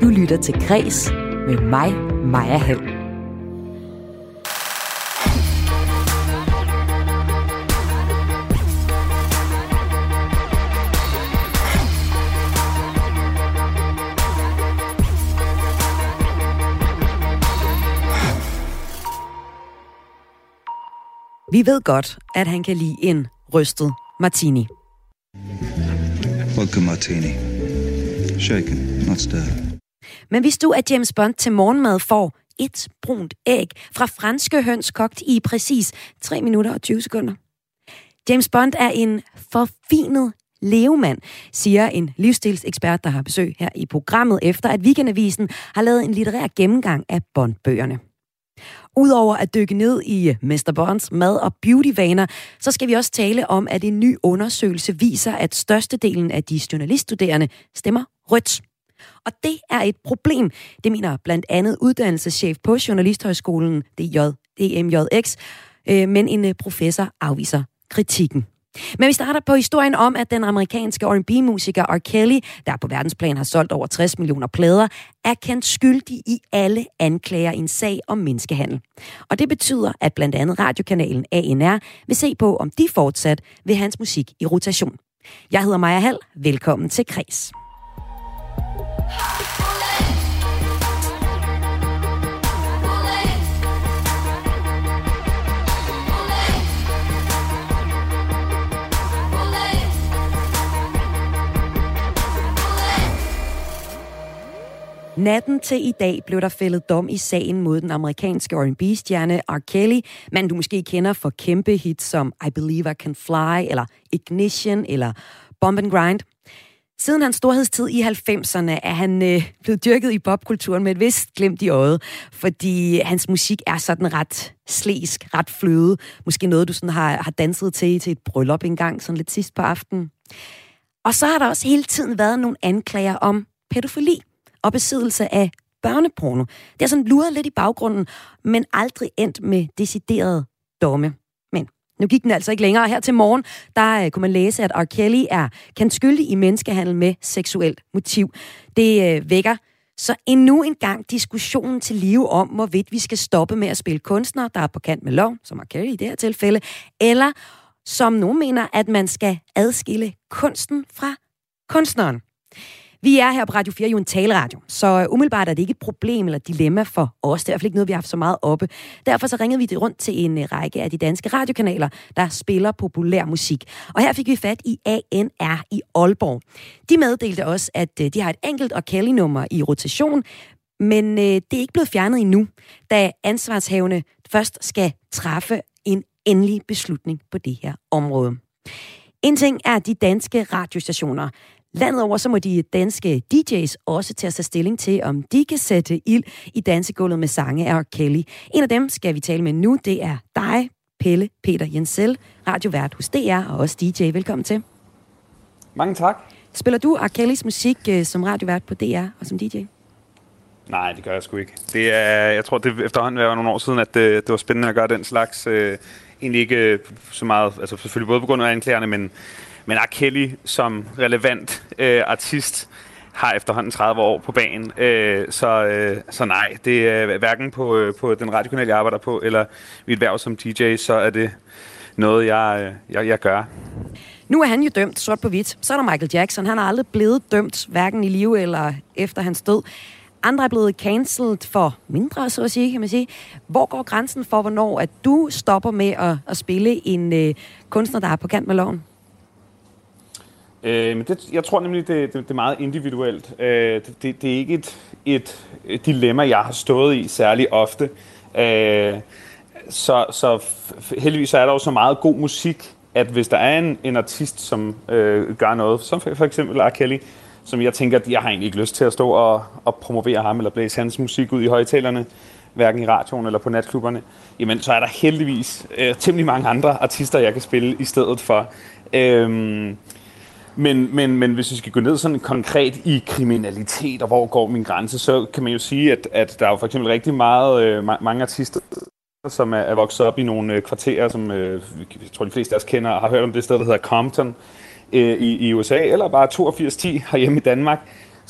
Du lytter til Græs med mig, Maja Hall. Vi ved godt, at han kan lide en rystet martini. Vodka martini. Shaken, not stirred. Men hvis du er James Bond til morgenmad får et brunt æg fra franske høns kogt i præcis 3 minutter og 20 sekunder. James Bond er en forfinet levemand, siger en livsstilsekspert, der har besøg her i programmet, efter at Weekendavisen har lavet en litterær gennemgang af Bond-bøgerne. Udover at dykke ned i Mr. Bonds mad- og beautyvaner, så skal vi også tale om, at en ny undersøgelse viser, at størstedelen af de journaliststuderende stemmer rødt. Og det er et problem, det mener blandt andet uddannelseschef på Journalisthøjskolen, DJ, DMJX, øh, men en øh, professor afviser kritikken. Men vi starter på historien om, at den amerikanske R&B-musiker R. Kelly, der på verdensplan har solgt over 60 millioner plader, er kendt skyldig i alle anklager i en sag om menneskehandel. Og det betyder, at blandt andet radiokanalen ANR vil se på, om de fortsat vil hans musik i rotation. Jeg hedder Maja Hall. Velkommen til Kres. Natten til i dag blev der fældet dom i sagen mod den amerikanske R&B-stjerne R. Kelly, man du måske kender for kæmpe hits som I Believe I Can Fly, eller Ignition, eller Bomb and Grind. Siden hans storhedstid i 90'erne er han øh, blevet dyrket i popkulturen med et vist glemt i øjet, fordi hans musik er sådan ret slæsk, ret fløde. Måske noget, du sådan har, har danset til til et bryllup engang, sådan lidt sidst på aftenen. Og så har der også hele tiden været nogle anklager om pædofili og besiddelse af børneporno. Det er sådan luret lidt i baggrunden, men aldrig endt med deciderede domme. Nu gik den altså ikke længere. Her til morgen, der øh, kunne man læse, at R. Kelly er kendt skyldig i menneskehandel med seksuelt motiv. Det øh, vækker så endnu en gang diskussionen til live om, hvorvidt vi skal stoppe med at spille kunstnere, der er på kant med lov, som R. Kelly i det her tilfælde, eller som nogen mener, at man skal adskille kunsten fra kunstneren. Vi er her på Radio 4 jo en taleradio, så øh, umiddelbart er det ikke et problem eller dilemma for os. Det er i hvert fald ikke noget, vi har haft så meget oppe. Derfor så ringede vi det rundt til en øh, række af de danske radiokanaler, der spiller populær musik. Og her fik vi fat i ANR i Aalborg. De meddelte også, at øh, de har et enkelt og Kelly-nummer i rotation, men øh, det er ikke blevet fjernet endnu, da ansvarshavende først skal træffe en endelig beslutning på det her område. En ting er de danske radiostationer. Landet over, så må de danske DJ's også til at tage stilling til, om de kan sætte ild i dansegulvet med sange af Kelly. En af dem skal vi tale med nu, det er dig, Pelle Peter Jensel, radiovært hos DR og også DJ. Velkommen til. Mange tak. Spiller du R. Kellys musik øh, som radiovært på DR og som DJ? Nej, det gør jeg sgu ikke. Det er, jeg tror, det efterhånden var nogle år siden, at det, det var spændende at gøre den slags. Øh, egentlig ikke så meget, altså selvfølgelig både på grund af anklagerne, men men R. Kelly som relevant øh, artist har efterhånden 30 år på banen. Øh, så, øh, så nej, det er hverken på, øh, på den radiokanal, jeg arbejder på, eller mit værv som DJ, så er det noget, jeg, øh, jeg, jeg gør. Nu er han jo dømt sort på hvidt. Så er der Michael Jackson. Han er aldrig blevet dømt, hverken i live eller efter hans død. Andre er blevet cancelled for mindre, så at sige, kan man sige. Hvor går grænsen for, hvornår at du stopper med at, at spille en øh, kunstner, der er på kant med loven? Øh, men det, jeg tror nemlig, det, det, det er meget individuelt. Øh, det, det er ikke et, et, et dilemma, jeg har stået i særlig ofte. Øh, så, så heldigvis er der jo så meget god musik, at hvis der er en, en artist, som øh, gør noget, som for, for eksempel R. Kelly, som jeg tænker, at jeg har egentlig ikke lyst til at stå og, og promovere ham eller blæse hans musik ud i højtalerne, hverken i radioen eller på natklubberne, jamen så er der heldigvis øh, temmelig mange andre artister, jeg kan spille i stedet for. Øh, men, men, men hvis vi skal gå ned sådan konkret i kriminalitet, og hvor går min grænse, så kan man jo sige, at, at der er jo for eksempel rigtig meget, øh, mange artister, som er, er vokset op i nogle øh, kvarterer, som øh, jeg tror de fleste af os kender, og har hørt om det sted, der hedder Compton øh, i, i USA, eller bare 8210 herhjemme i Danmark,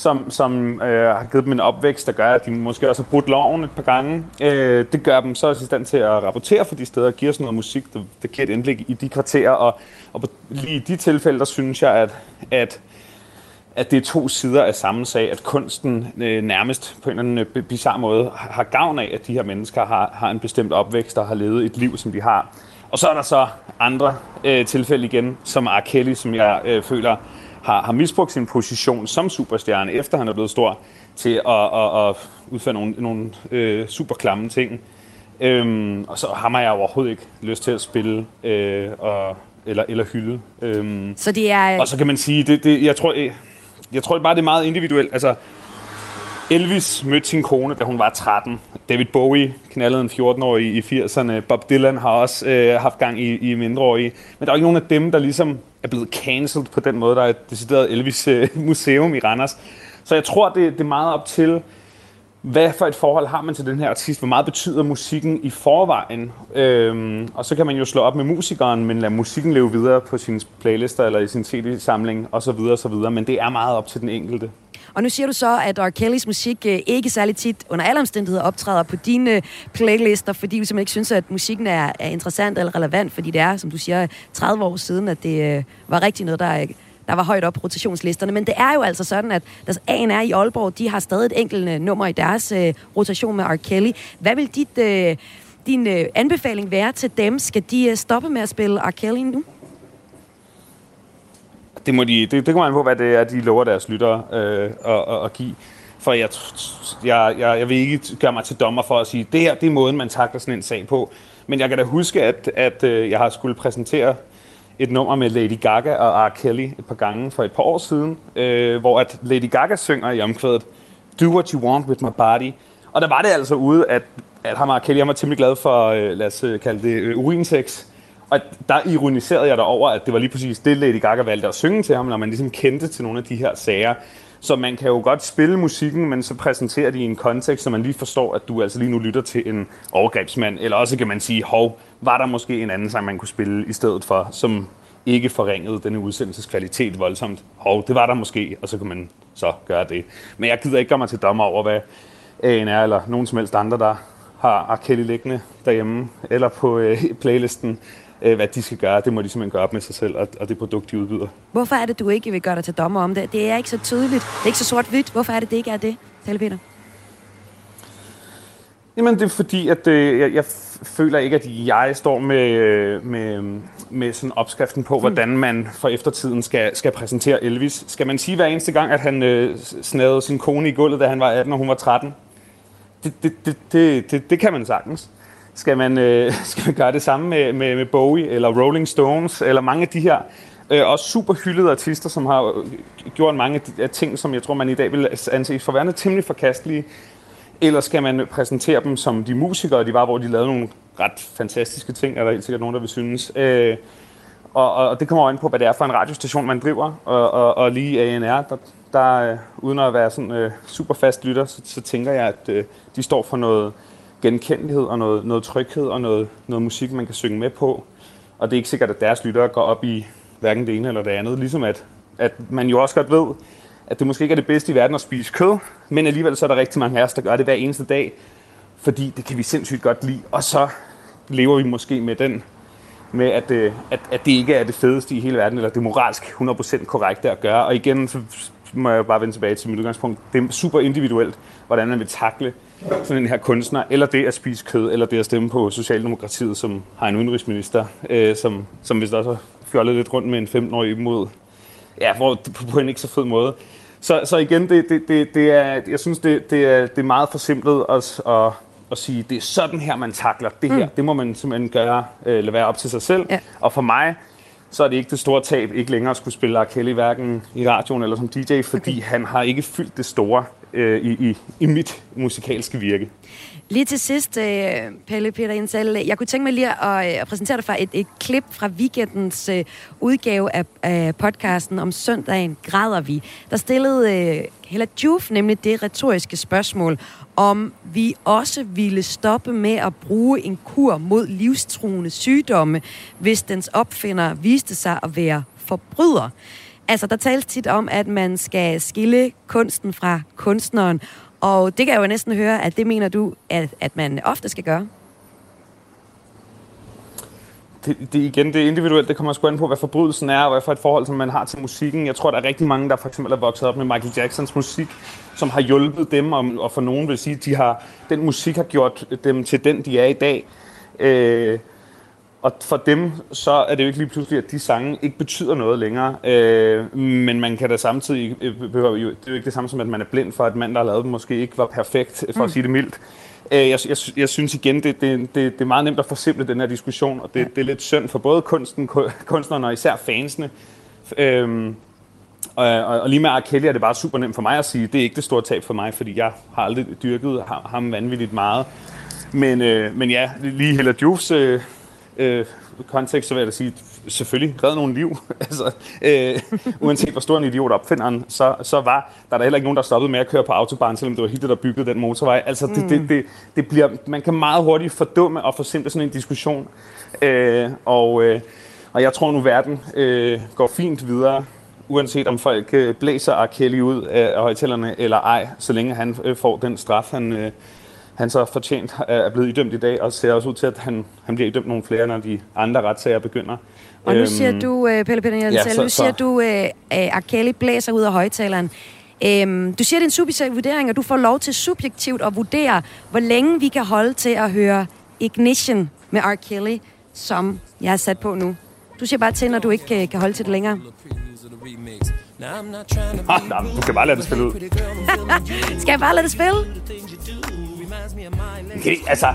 som, som øh, har givet dem en opvækst, der gør, at de måske også har brudt loven et par gange. Øh, det gør dem så også i stand til at rapportere for de steder, og giver sådan noget musik, der, der giver et indblik i de kvarterer. Og, og på, lige i de tilfælde, der synes jeg, at, at at det er to sider af samme sag, at kunsten øh, nærmest på en eller anden øh, bizarre måde har gavn af, at de her mennesker har, har en bestemt opvækst og har levet et liv, som de har. Og så er der så andre øh, tilfælde igen, som R. Kelly, som jeg øh, føler har, har misbrugt sin position som superstjerne, efter han er blevet stor, til at, at, at udføre nogle, nogle øh, super klamme ting. Øhm, og så har jeg overhovedet ikke lyst til at spille øh, og, eller, eller hylde. Øhm, så det er... Og så kan man sige, det, det, jeg tror, jeg, jeg tror bare, det er meget individuelt. Altså, Elvis mødte sin kone, da hun var 13. David Bowie knaldede en 14-årig i 80'erne. Bob Dylan har også øh, haft gang i, i mindreårige. Men der er ikke nogen af dem, der ligesom er blevet cancelled på den måde. Der er et decideret Elvis-museum øh, i Randers. Så jeg tror, det, det er meget op til, hvad for et forhold har man til den her artist? Hvor meget betyder musikken i forvejen? Øhm, og så kan man jo slå op med musikeren, men lade musikken leve videre på sine playlister eller i sin CD-samling osv. osv. Men det er meget op til den enkelte. Og nu siger du så, at R. Kellys musik øh, ikke særlig tit under alle omstændigheder optræder på dine øh, playlister, fordi du simpelthen ikke synes, at musikken er, er interessant eller relevant, fordi det er, som du siger, 30 år siden, at det øh, var rigtig noget, der øh, der var højt op på rotationslisterne. Men det er jo altså sådan, at deres ANR i Aalborg, de har stadig et enkelt øh, nummer i deres øh, rotation med R. Kelly. Hvad vil dit, øh, din øh, anbefaling være til dem? Skal de øh, stoppe med at spille R. Kelly nu? Det, må de, det, det kommer an på, hvad det er, de lover deres lyttere øh, at, at, give. For jeg, jeg, jeg, jeg vil ikke gøre mig til dommer for at sige, det her det er måden, man takler sådan en sag på. Men jeg kan da huske, at, at øh, jeg har skulle præsentere et nummer med Lady Gaga og R. Kelly et par gange for et par år siden, øh, hvor at Lady Gaga synger i omkvædet Do what you want with my body. Og der var det altså ude, at, at ham og R. Kelly han var temmelig glad for, øh, lad os øh, kalde det, øh, urinsex. Og der ironiserede jeg over, at det var lige præcis det, Lady Gaga valgte at synge til ham, når man ligesom kendte til nogle af de her sager. Så man kan jo godt spille musikken, men så præsenterer de i en kontekst, så man lige forstår, at du altså lige nu lytter til en overgrebsmand. Eller også kan man sige, hov, var der måske en anden sang, man kunne spille i stedet for, som ikke forringede denne udsendelses kvalitet voldsomt. Hov, det var der måske, og så kan man så gøre det. Men jeg gider ikke gøre mig til dommer over, hvad ANR eller nogen som helst andre, der har R. Kelly liggende derhjemme, eller på øh, playlisten, øh, hvad de skal gøre. Det må de simpelthen gøre op med sig selv, og, og det produkt, de udbyder. Hvorfor er det, du ikke vil gøre dig til dommer om det? Det er ikke så tydeligt. Det er ikke så sort-hvidt. Hvorfor er det, det ikke er det, Tale Peter? Jamen, det er fordi, at øh, jeg, jeg føler ikke, at jeg står med, øh, med, med sådan opskriften på, mm. hvordan man for eftertiden skal, skal præsentere Elvis. Skal man sige hver eneste gang, at han øh, snadede sin kone i gulvet, da han var 18 og hun var 13? Det, det, det, det, det, det kan man sagtens. Skal man, øh, skal man gøre det samme med, med, med Bowie eller Rolling Stones eller mange af de her øh, også super hyldede artister, som har øh, gjort mange af de ting, som jeg tror, man i dag vil anse for værende temmelig forkastelige. Eller skal man præsentere dem som de musikere, de var, hvor de lavede nogle ret fantastiske ting, er der helt sikkert nogen, der vil synes. Øh, og, og det kommer an på, hvad det er for en radiostation, man driver. Og, og, og lige ANR, der, der øh, uden at være sådan øh, super fast lytter, så, så tænker jeg, at øh, de står for noget genkendelighed og noget, noget tryghed og noget, noget musik, man kan synge med på. Og det er ikke sikkert, at deres lyttere går op i hverken det ene eller det andet. Ligesom at, at man jo også godt ved, at det måske ikke er det bedste i verden at spise kød, men alligevel så er der rigtig mange af os, der gør det hver eneste dag, fordi det kan vi sindssygt godt lide. Og så lever vi måske med den, med at, øh, at, at det ikke er det fedeste i hele verden, eller det moralsk 100% korrekte at gøre. Og igen, så må jeg bare vende tilbage til mit udgangspunkt. Det er super individuelt, hvordan man vil takle sådan en her kunstner, eller det at spise kød, eller det at stemme på Socialdemokratiet, som har en udenrigsminister, øh, som, som hvis der også har fjollet lidt rundt med en 15-årig mod, ja, hvor, på, på en ikke så fed måde. Så, så igen, det, det, det, det er, jeg synes, det, det, er, det er meget forsimplet at, at, at sige, det er sådan her, man takler det her. Mm. Det må man simpelthen gøre, øh, eller være op til sig selv. Ja. Og for mig, så er det ikke det store tab, ikke længere at skulle spille R. Kelly, hverken i radioen eller som DJ, fordi okay. han har ikke fyldt det store øh, i, i, i mit musikalske virke. Lige til sidst, øh, Pelle Peter Jensel, jeg kunne tænke mig lige at, øh, at præsentere dig for et, et klip fra weekendens øh, udgave af, af podcasten om søndagen Græder vi. Der stillede Hella Juf nemlig det retoriske spørgsmål, om vi også ville stoppe med at bruge en kur mod livstruende sygdomme, hvis dens opfinder viste sig at være forbryder. Altså, der tales tit om, at man skal skille kunsten fra kunstneren, og det kan jeg jo næsten høre, at det mener du, at, at man ofte skal gøre det, det, igen, det er individuelt. Det kommer sgu an på, hvad forbrydelsen er, og hvad for et forhold, som man har til musikken. Jeg tror, der er rigtig mange, der for eksempel er vokset op med Michael Jacksons musik, som har hjulpet dem, og, og for nogen vil sige, at de har, den musik har gjort dem til den, de er i dag. Øh, og for dem, så er det jo ikke lige pludselig, at de sange ikke betyder noget længere. Øh, men man kan da samtidig, øh, behøver jo, det er jo ikke det samme som, at man er blind for, at mand, der har lavet dem, måske ikke var perfekt, for mm. at sige det mildt. Øh, jeg, jeg, jeg synes igen, det, det, det, det er meget nemt at forsimple den her diskussion, og det, det er lidt synd for både kunsten, kunstnerne og især fansene. Øhm, og, og, og lige med R. Kelly er det bare super nemt for mig at sige, det er ikke det store tab for mig, fordi jeg har aldrig dyrket ham vanvittigt meget. Men, øh, men ja, lige Hella Jufs øh, øh, kontekst, så vil jeg da sige, selvfølgelig redde nogle liv. altså, øh, uanset hvor stor en idiot opfinderen, så, så var der der heller ikke nogen, der stoppede med at køre på autobahn, selvom det var Hitler, der byggede den motorvej. Altså, det, mm. det, det, det bliver, man kan meget hurtigt fordumme og forsimple sådan en diskussion. Øh, og, øh, og jeg tror nu, verden øh, går fint videre, uanset om folk øh, blæser R. Kelly ud af, højtalerne eller ej, så længe han øh, får den straf, han, øh, han så fortjent er blevet idømt i dag, og ser også ud til, at han, han bliver idømt nogle flere, når de andre retssager begynder. Og nu siger øhm, du, uh, Pelle Peter Jensen, ja, så, nu siger så, du, uh, uh, Arkeli blæser ud af højtaleren. Um, du siger, det er en subjektiv vurdering, og du får lov til subjektivt at vurdere, hvor længe vi kan holde til at høre Ignition med R. Kelly, som jeg har sat på nu. Du siger bare til, når du ikke kan holde til det længere. Ah, nej, du kan bare lade det spille ud. Skal jeg bare lade det spille? Okay, altså,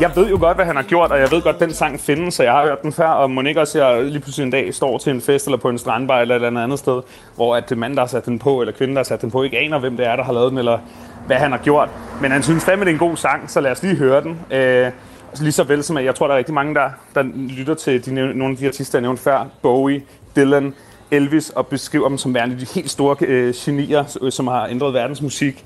jeg ved jo godt, hvad han har gjort, og jeg ved godt, at den sang findes, så jeg har hørt den før, og må ikke også, jeg lige pludselig en dag står til en fest eller på en strandbar eller et eller andet sted, hvor at det mand, der har sat den på, eller kvinde, der har sat den på, ikke aner, hvem det er, der har lavet den, eller hvad han har gjort. Men han synes fandme, det er en god sang, så lad os lige høre den. Øh, lige så vel som, at jeg tror, der er rigtig mange, der, der lytter til de, nogle af de artister, jeg nævnte før, Bowie, Dylan, Elvis, og beskriver dem som værende de helt store øh, genier, øh, som har ændret verdens musik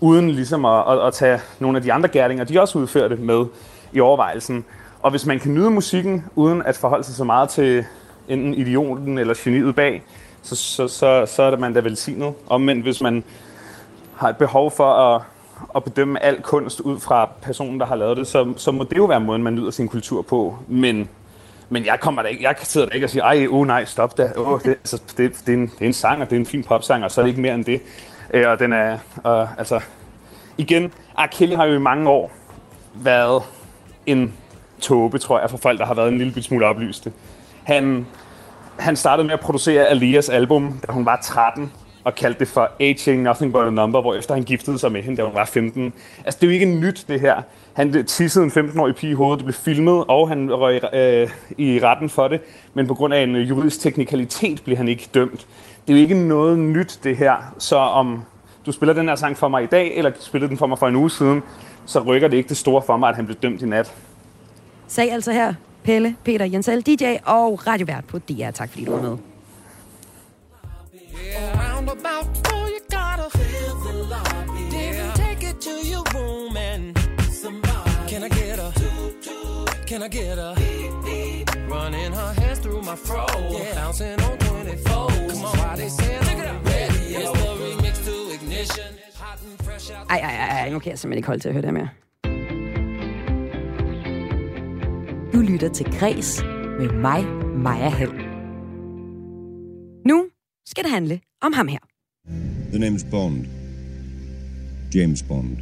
uden ligesom at, at, at tage nogle af de andre gærninger, de også udførte med i overvejelsen. Og hvis man kan nyde musikken, uden at forholde sig så meget til enten idioten eller geniet bag, så, så, så, så er det man da velsignet. Omvendt, hvis man har et behov for at, at bedømme al kunst ud fra personen, der har lavet det, så, så må det jo være måden, man nyder sin kultur på. Men, men jeg kommer der ikke, jeg sidder der ikke og siger, ej, oh nej, stop da. Oh, det, altså, det, det, er en, det er en sang, og det er en fin popsang, og så er det ikke mere end det. Øh, og den er, øh, altså, igen, R. har jo i mange år været en tåbe, tror jeg, for folk, der har været en lille smule oplyste. Han, han startede med at producere Alias album, da hun var 13, og kaldte det for Aging Nothing But A Number, hvor efter han giftede sig med hende, da hun var 15. Altså, det er jo ikke nyt, det her. Han tissede en 15-årig pige i hovedet, det blev filmet, og han røg øh, i retten for det, men på grund af en juridisk teknikalitet blev han ikke dømt det er jo ikke noget nyt, det her. Så om du spiller den her sang for mig i dag, eller spiller den for mig for en uge siden, så rykker det ikke det store for mig, at han blev dømt i nat. Sag altså her Pelle Peter Jensel, DJ og radiovært på DR. Tak fordi du var med. Can Can I get a? Running her hands through my fro, yeah. bouncing on 24. Come on, why they saying I'm ready? It's the remix to ignition. Ej, ej, ej, nu kan jeg simpelthen ikke holde til at høre det mere. Du lytter til Græs med mig, Maja Hall. Nu skal det handle om ham her. The name's Bond. James Bond.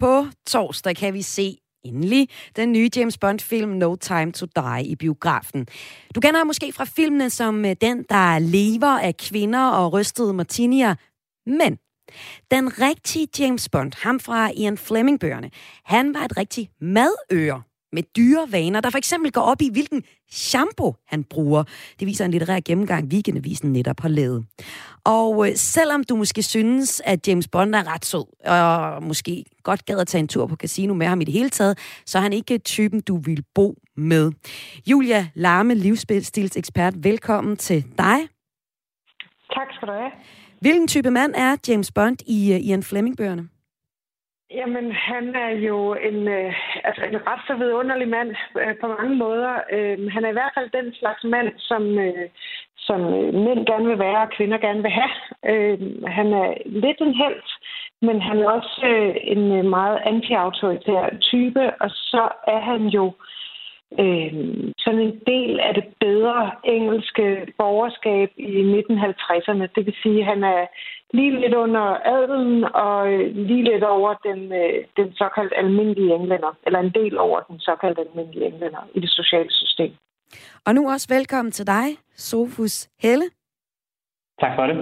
På torsdag kan vi se endelig den nye James Bond-film No Time to Die i biografen. Du kender ham måske fra filmene som øh, den, der lever af kvinder og rystede martinier, men den rigtige James Bond, ham fra Ian Fleming-bøgerne, han var et rigtigt madøre med dyre vaner, der for eksempel går op i, hvilken shampoo han bruger. Det viser en litterær gennemgang, Weekendavisen netop har lavet. Og øh, selvom du måske synes, at James Bond er ret sød, og måske godt gad at tage en tur på casino med ham i det hele taget, så er han ikke typen, du vil bo med. Julia Larme, livsstilsekspert, velkommen til dig. Tak skal du have. Hvilken type mand er James Bond i uh, Ian Fleming-bøgerne? Jamen, han er jo en, øh, altså en ret så vidunderlig mand øh, på mange måder. Øh, han er i hvert fald den slags mand, som, øh, som øh, mænd gerne vil være, og kvinder gerne vil have. Øh, han er lidt en held, men han er også øh, en øh, meget anti-autoritær type, og så er han jo øh, sådan en del af det bedre engelske borgerskab i 1950'erne. Det vil sige, at han er lige lidt under adelen og øh, lige lidt over den, øh, den såkaldte almindelige englænder, eller en del over den såkaldte almindelige englænder i det sociale system. Og nu også velkommen til dig, Sofus Helle. Tak for det.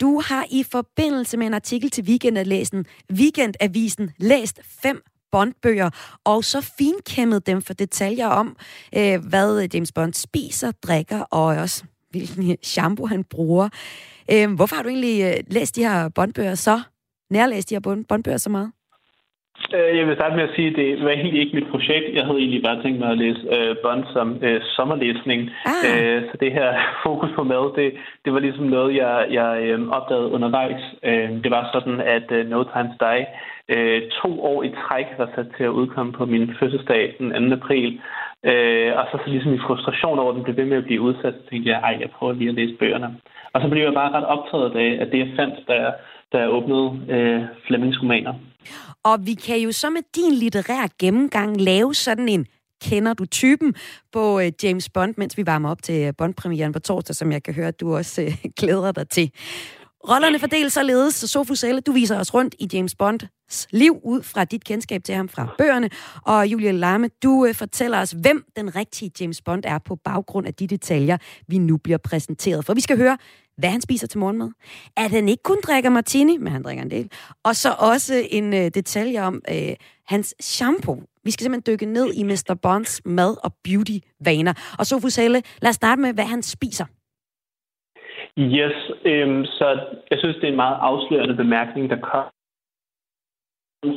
Du har i forbindelse med en artikel til Weekendavisen, Weekendavisen læst fem Bond-bøger, og så finkæmmet dem for detaljer om, øh, hvad James Bond spiser, drikker, og også hvilken shampoo han bruger. Øh, hvorfor har du egentlig øh, læst de her Bond-bøger så? Nærlæst de her Bond-bøger så meget? Øh, jeg vil starte med at sige, at det var egentlig ikke mit projekt. Jeg havde egentlig bare tænkt mig at læse øh, Bond som øh, sommerlæsning. Ah. Øh, så det her fokus på mad, det, det var ligesom noget, jeg, jeg øh, opdagede undervejs. Øh, det var sådan, at øh, No Time to Die øh, to år i træk var sat til at udkomme på min fødselsdag den 2. april. Øh, og så, så ligesom i frustration over, at den blev ved med at blive udsat, så tænkte jeg, ej, jeg prøver lige at læse bøgerne. Og så blev jeg bare ret optaget af, at det jeg fandt, da jeg, da jeg åbnede øh, Flemmings romaner. Og vi kan jo så med din litterære gennemgang lave sådan en kender du typen på øh, James Bond, mens vi varmer op til øh, Bond-premieren på torsdag, som jeg kan høre, at du også øh, glæder dig til. Rollerne fordeles således, så Sofus Elle, du viser os rundt i James Bonds liv ud fra dit kendskab til ham fra bøgerne, og Julia Lame, du øh, fortæller os, hvem den rigtige James Bond er på baggrund af de detaljer, vi nu bliver præsenteret for. Vi skal høre, hvad han spiser til morgenmad. At han ikke kun drikker martini, men han drikker en del. Og så også en øh, detalje om øh, hans shampoo. Vi skal simpelthen dykke ned i Mr. Bonds mad- og beauty-vaner. Og Sofus Elle, lad os starte med, hvad han spiser. Yes, øhm, så jeg synes, det er en meget afslørende bemærkning, der kom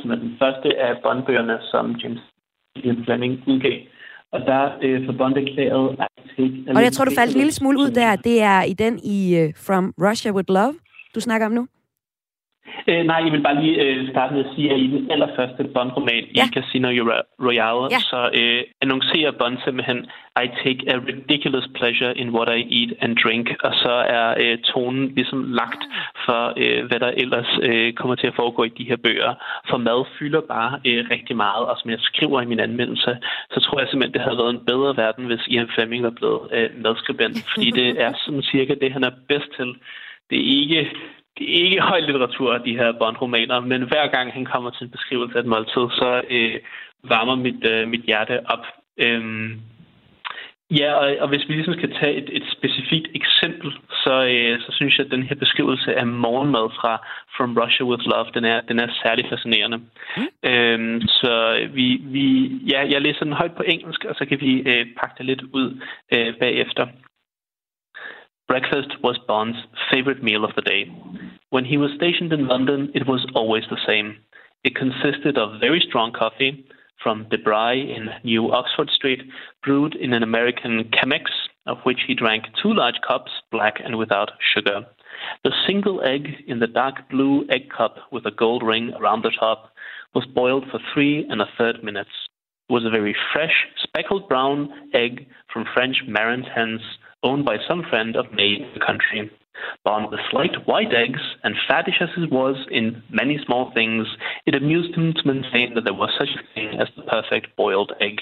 som er den første af bondbøgerne, som James Fleming udgav. Og der øh, for Bond erklæret Og jeg tror, du faldt en lille smule ud der. Det er i den i uh, From Russia With Love, du snakker om nu? Øh, nej, jeg vil bare lige øh, starte med at sige, at i den allerførste Bond-roman ja. i Casino Royale, ja. så øh, annoncerer Bond simpelthen, I take a ridiculous pleasure in what I eat and drink, og så er øh, tonen ligesom lagt for, øh, hvad der ellers øh, kommer til at foregå i de her bøger. For mad fylder bare øh, rigtig meget, og som jeg skriver i min anmeldelse, så tror jeg simpelthen, det havde været en bedre verden, hvis Ian Fleming var blevet øh, madskribent, fordi det er sådan cirka det, han er bedst til. Det er ikke det er ikke høj litteratur, de her bondromaner, men hver gang han kommer til en beskrivelse af et måltid, så øh, varmer mit, øh, mit hjerte op. Øhm, ja, og, og hvis vi ligesom skal tage et, et specifikt eksempel, så, øh, så synes jeg, at den her beskrivelse af morgenmad fra From Russia with Love, den er, den er særlig fascinerende. Mm. Øhm, så vi, vi, ja, jeg læser den højt på engelsk, og så kan vi øh, pakke det lidt ud øh, bagefter. Breakfast was Bond's favorite meal of the day. When he was stationed in London, it was always the same. It consisted of very strong coffee from De Bry in New Oxford Street, brewed in an American Chemex, of which he drank two large cups, black and without sugar. The single egg in the dark blue egg cup with a gold ring around the top was boiled for three and a third minutes. It was a very fresh, speckled brown egg from French Marins hens owned by some friend of May in the country. Bond with slight white eggs, and fattish as he was in many small things, it amused him to maintain that there was such a thing as the perfect boiled egg.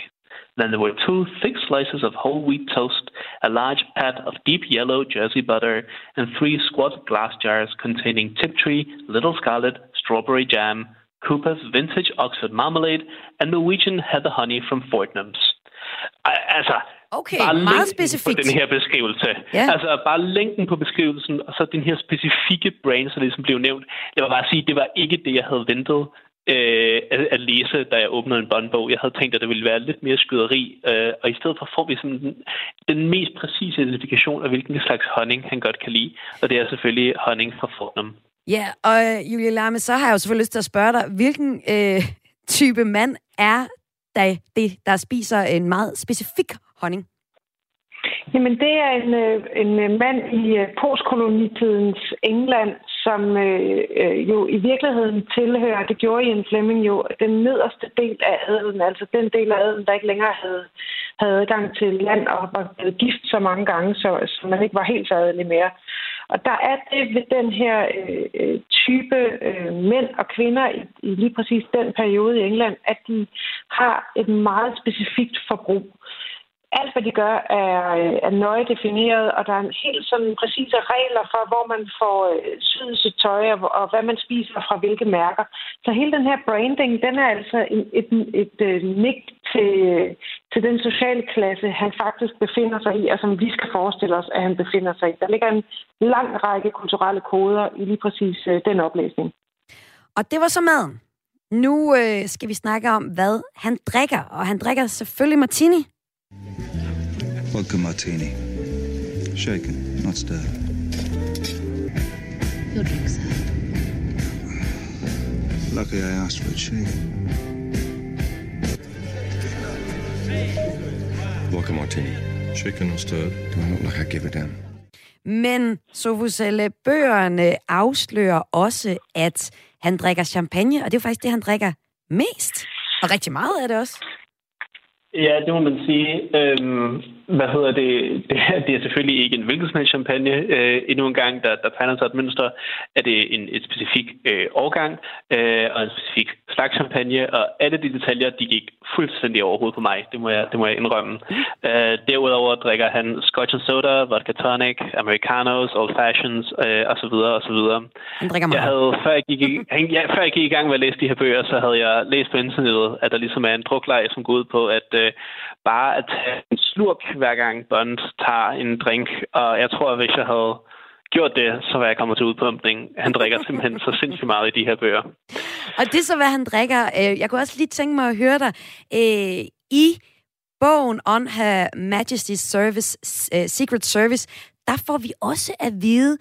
Then there were two thick slices of whole wheat toast, a large pat of deep yellow Jersey butter, and three squat glass jars containing Tiptree, Little Scarlet, strawberry jam, Cooper's vintage Oxford marmalade, and Norwegian heather honey from Fortnum's. Altså, Okay, bare meget specifikt. på den her beskrivelse. Ja. Altså bare længden på beskrivelsen, og så den her specifikke brain, som ligesom blev nævnt. Det var bare at sige, det var ikke det, jeg havde ventet øh, at, at læse, da jeg åbnede en båndbog. Jeg havde tænkt, at det ville være lidt mere skyderi, øh, og i stedet for får vi sådan den, den mest præcise identifikation af, hvilken slags honning han godt kan lide, og det er selvfølgelig honning fra Fortnum. Ja, og øh, Julie Larme, så har jeg jo selvfølgelig lyst til at spørge dig, hvilken øh, type mand er der, det, der spiser en meget specifik honning? Jamen, det er en, øh, en øh, mand i øh, postkolonitidens England, som øh, jo i virkeligheden tilhører, det gjorde Ian Fleming jo, den nederste del af adelen, altså den del af adelen, der ikke længere havde, havde adgang til land og var blevet gift så mange gange, så, så man ikke var helt så adelig mere. Og der er det ved den her øh, type øh, mænd og kvinder i, i lige præcis den periode i England, at de har et meget specifikt forbrug alt, hvad de gør, er, er nøje defineret, og der er en helt sådan præcise regler for, hvor man får øh, syet sit tøj, og, og hvad man spiser fra hvilke mærker. Så hele den her branding, den er altså et, et, et, et nik til, øh, til den sociale klasse, han faktisk befinder sig i, og som vi skal forestille os, at han befinder sig i. Der ligger en lang række kulturelle koder i lige præcis den oplæsning. Og det var så maden. Nu øh, skal vi snakke om, hvad han drikker, og han drikker selvfølgelig martini. Vodka martini. Shaken, not stirred. Your drink, sir. Lucky I asked for it shaken. Vodka martini. Shaken or stirred. Do I look like I give a damn? Men Sofuselle, bøgerne afslører også, at han drikker champagne, og det er jo faktisk det, han drikker mest. Og rigtig meget af det også. Ja, det må man sige. Øhm, hvad hedder det? Det er, det er selvfølgelig ikke en hvilken som champagne. Øh, endnu en gang, der, der tegner sig et mønster, er det en, et specifik øh, årgang øh, og en specifik slags champagne, og alle de detaljer, de gik fuldstændig overhovedet på mig. Det må jeg, det må jeg indrømme. Øh, derudover drikker han Scotch and Soda, Vodka Tonic, Americanos, Old Fashions øh, osv. osv. Han drikker meget. Jeg havde, før jeg, gik, i, ja, før jeg gik i gang med at læse de her bøger, så havde jeg læst på internettet, at der ligesom er en druklej, som går ud på, at øh, bare at tage en slurk hver gang Bond tager en drink. Og jeg tror, at hvis jeg havde gjort det, så var jeg kommet til udpumpning. Han drikker simpelthen så sindssygt meget i de her bøger. Og det er så, hvad han drikker. Øh, jeg kunne også lige tænke mig at høre dig. Øh, I bogen On Her Majesty's Service, øh, Secret Service, der får vi også at vide,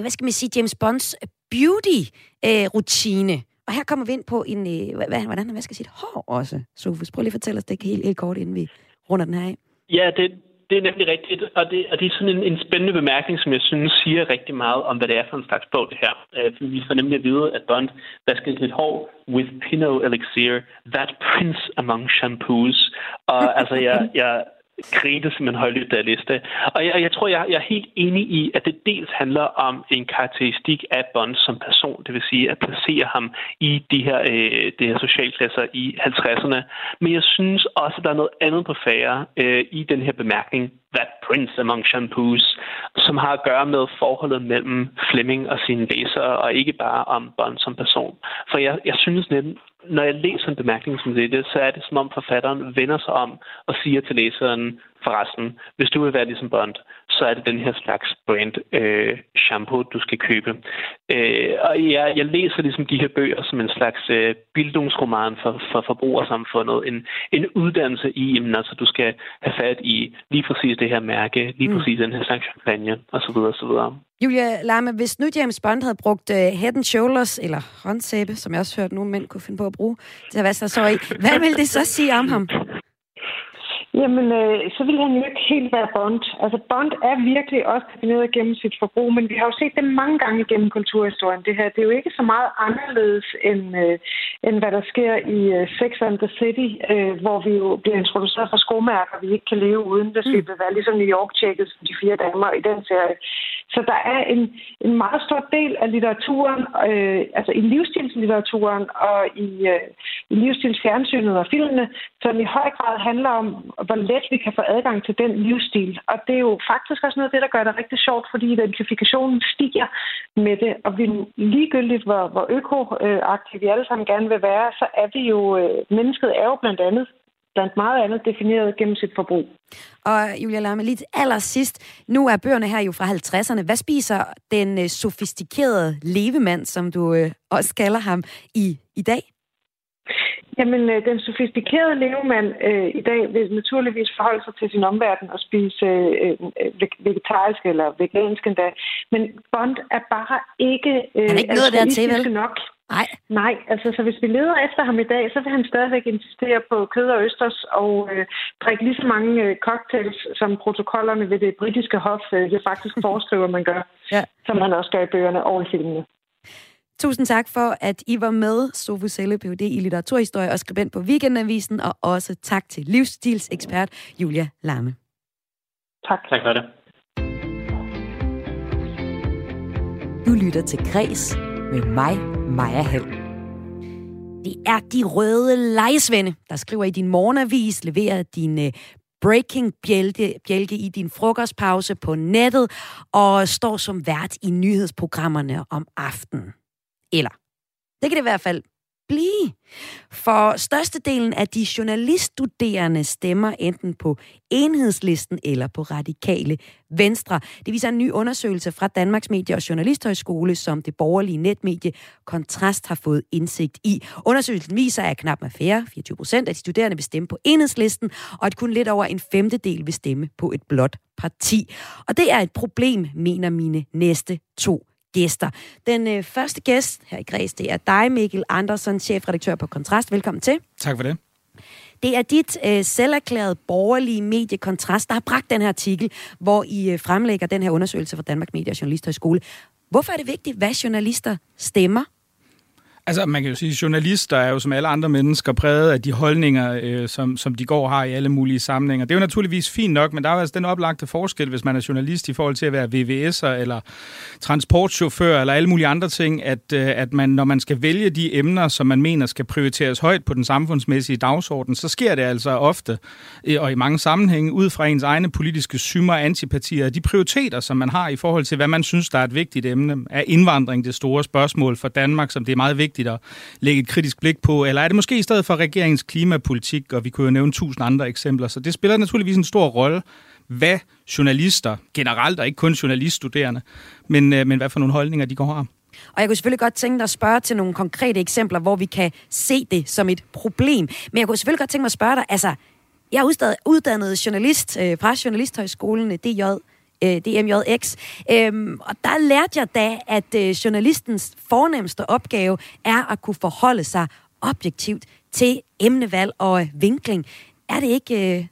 hvad skal man sige, James Bonds beauty-rutine. Og her kommer vi ind på en, øh, hvad, hvordan han vasker sit hår også. Sofus, prøv lige at fortælle os det helt, helt kort, inden vi runder den her af. Ja, det, det er nemlig rigtigt, og det, og det er sådan en, en spændende bemærkning, som jeg synes siger rigtig meget om, hvad det er for en slags bog, det her. Øh, vi får nemlig at vide, at Bond vasker sit hår with Pinot Elixir, that prince among shampoos. Og altså, jeg, jeg, grinte simpelthen højlydt, da jeg læste Og jeg, jeg tror, jeg, jeg er helt enig i, at det dels handler om en karakteristik af Bond som person, det vil sige at placere ham i de her, øh, de her socialklasser i 50'erne. Men jeg synes også, at der er noget andet på færre øh, i den her bemærkning, That Prince Among Shampoos, som har at gøre med forholdet mellem Fleming og sine læsere, og ikke bare om Bond som person. For jeg, jeg synes nemlig, når jeg læser en bemærkning som det, så er det som om forfatteren vender sig om og siger til læseren, forresten, hvis du vil være ligesom Bond, så er det den her slags brand øh, shampoo, du skal købe. Øh, og jeg, jeg læser ligesom de her bøger som en slags øh, bildungsroman for, for forbrugersamfundet. En, en uddannelse i, jamen, altså, du skal have fat i lige præcis det her mærke, lige mm. præcis den her slags champagne, osv. osv. Julia Lama, hvis nu James Bond havde brugt uh, Head and Shoulders, eller håndsæbe, som jeg også hørt nogle mænd kunne finde på at bruge, til at vaske sig så i, hvad vil det så sige om ham? Jamen, øh, så vil han jo ikke helt være Bond. Altså, Bond er virkelig også defineret gennem sit forbrug, men vi har jo set det mange gange gennem kulturhistorien, det her. Det er jo ikke så meget anderledes, end, øh, end hvad der sker i øh, Sex and the City, øh, hvor vi jo bliver introduceret for skomærker, vi ikke kan leve uden, hvis mm. vi vil være ligesom New York-tjekket som de fire damer i den serie. Så der er en, en meget stor del af litteraturen, øh, altså i livsstilslitteraturen og i, øh, i livsstilsfjernsynet og filmene, som i høj grad handler om, hvor let vi kan få adgang til den livsstil. Og det er jo faktisk også noget af det, der gør det rigtig sjovt, fordi identifikationen stiger med det. Og vi ligegyldigt, hvor, hvor økoaktive vi alle sammen gerne vil være, så er vi jo, øh, mennesket er jo blandt andet blandt meget andet defineret gennem sit forbrug. Og Julia Lamme, lige allersidst, nu er bøgerne her jo fra 50'erne. Hvad spiser den øh, sofistikerede levemand, som du øh, også kalder ham, i, i dag? Jamen, øh, den sofistikerede levemand øh, i dag vil naturligvis forholde sig til sin omverden og spise øh, øh vegetarisk eller vegansk endda. Men Bond er bare ikke øh, Han er ikke noget der til, vel? nok. Nej. Nej, altså så hvis vi leder efter ham i dag, så vil han stadigvæk insistere på kød og østers og øh, drikke lige så mange øh, cocktails, som protokollerne ved det britiske hof øh, det faktisk foreskriver, man gør, Ja. som han også gør i bøgerne og i filmene. Tusind tak for, at I var med, Sofie Selle, Ph.D. i litteraturhistorie og skribent på Weekendavisen, og også tak til livsstilsekspert Julia Lamme. Tak. Tak for det. Du lytter til Græs med mig, Maja Hall. Det er de røde lejesvende, der skriver i din morgenavis, leverer din øh, breaking bjælke, bjælke i din frokostpause på nettet og står som vært i nyhedsprogrammerne om aftenen. Eller, det kan det i hvert fald blive. For størstedelen af de journaliststuderende stemmer enten på enhedslisten eller på radikale venstre. Det viser en ny undersøgelse fra Danmarks Medie- og Journalisthøjskole, som det borgerlige netmedie Kontrast har fået indsigt i. Undersøgelsen viser, at knap med færre, 24 procent af de studerende vil stemme på enhedslisten, og at kun lidt over en femtedel vil stemme på et blåt parti. Og det er et problem, mener mine næste to gæster. Den øh, første gæst her i Græs, det er dig, Mikkel Andersen, chefredaktør på Kontrast. Velkommen til. Tak for det. Det er dit øh, selverklærede borgerlige medie Kontrast, der har bragt den her artikel, hvor I øh, fremlægger den her undersøgelse fra Danmark Medie- og Journalisthøjskole. Hvorfor er det vigtigt, hvad journalister stemmer? Altså, man kan jo sige, at journalister er jo som alle andre mennesker præget af de holdninger, øh, som, som de går og har i alle mulige sammenhænge. Det er jo naturligvis fint nok, men der er jo altså den oplagte forskel, hvis man er journalist i forhold til at være VVS'er eller transportchauffør eller alle mulige andre ting, at, øh, at man, når man skal vælge de emner, som man mener skal prioriteres højt på den samfundsmæssige dagsorden, så sker det altså ofte, øh, og i mange sammenhænge, ud fra ens egne politiske symer og antipatier, de prioriteter, som man har i forhold til, hvad man synes, der er et vigtigt emne. Er indvandring det store spørgsmål for Danmark, som det er meget vigtigt at lægge et kritisk blik på, eller er det måske i stedet for regeringens klimapolitik, og vi kunne jo nævne tusind andre eksempler, så det spiller naturligvis en stor rolle, hvad journalister generelt, og ikke kun journaliststuderende, men, øh, men hvad for nogle holdninger de går har. Og jeg kunne selvfølgelig godt tænke mig at spørge til nogle konkrete eksempler, hvor vi kan se det som et problem. Men jeg kunne selvfølgelig godt tænke mig at spørge dig, altså, jeg er uddannet, uddannet journalist øh, fra Journalisthøjskolen DJ, øh, DMJX, øhm, og der lærte jeg da, at øh, journalistens fornemmeste opgave er at kunne forholde sig objektivt til emnevalg og øh, vinkling. Er det ikke... Øh,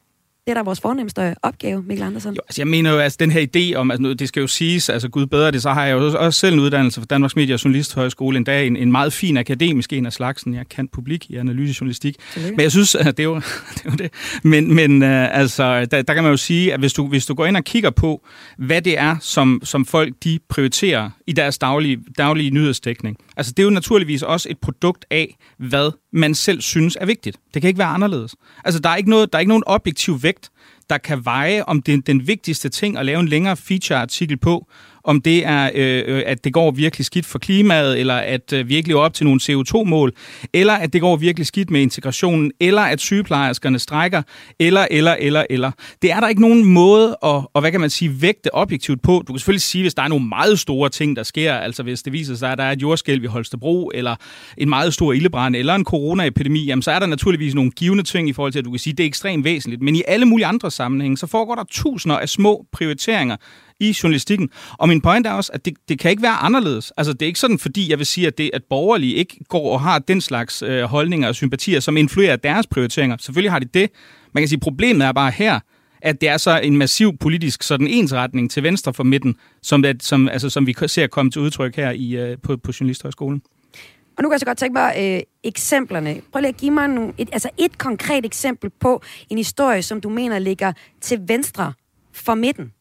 det er da vores fornemmeste opgave, Mikkel Andersen. Jo, altså jeg mener jo, altså, den her idé om, at altså, det skal jo siges, altså gud bedre det, så har jeg jo også selv en uddannelse fra Danmarks Medie- og Journalisthøjskole, en dag en, en meget fin akademisk en af slagsen. Jeg kan publik i analysejournalistik. Men jeg synes, at det er jo det. Er jo det. Men, men uh, altså, der, der kan man jo sige, at hvis du, hvis du går ind og kigger på, hvad det er, som, som folk de prioriterer i deres daglige, daglige nyhedsdækning, altså det er jo naturligvis også et produkt af, hvad man selv synes er vigtigt. Det kan ikke være anderledes. Altså der er ikke, noget, der er ikke nogen objektiv vægt, der kan veje, om det er den vigtigste ting at lave en længere feature-artikel på, om det er, øh, øh, at det går virkelig skidt for klimaet, eller at øh, vi ikke lever op til nogle CO2-mål, eller at det går virkelig skidt med integrationen, eller at sygeplejerskerne strækker, eller, eller, eller, eller. Det er der ikke nogen måde at, og hvad kan man sige, vægte objektivt på. Du kan selvfølgelig sige, hvis der er nogle meget store ting, der sker, altså hvis det viser sig, at der er et jordskælv i Holstebro, eller en meget stor ildebrand, eller en coronaepidemi, jamen så er der naturligvis nogle givende ting i forhold til, at du kan sige, at det er ekstremt væsentligt. Men i alle mulige andre sammenhænge, så foregår der tusinder af små prioriteringer, i journalistikken. Og min point er også, at det, det kan ikke være anderledes. Altså, det er ikke sådan, fordi jeg vil sige, at det at borgerlige ikke går og har den slags øh, holdninger og sympatier, som influerer deres prioriteringer. Selvfølgelig har de det. Man kan sige, problemet er bare her, at det er så en massiv politisk sådan ensretning til venstre for midten, som, det, som, altså, som vi ser komme til udtryk her i, øh, på, på Journalisthøjskolen. Og nu kan jeg så godt tænke mig øh, eksemplerne. Prøv lige at give mig nogle, et, altså et konkret eksempel på en historie, som du mener ligger til venstre for midten.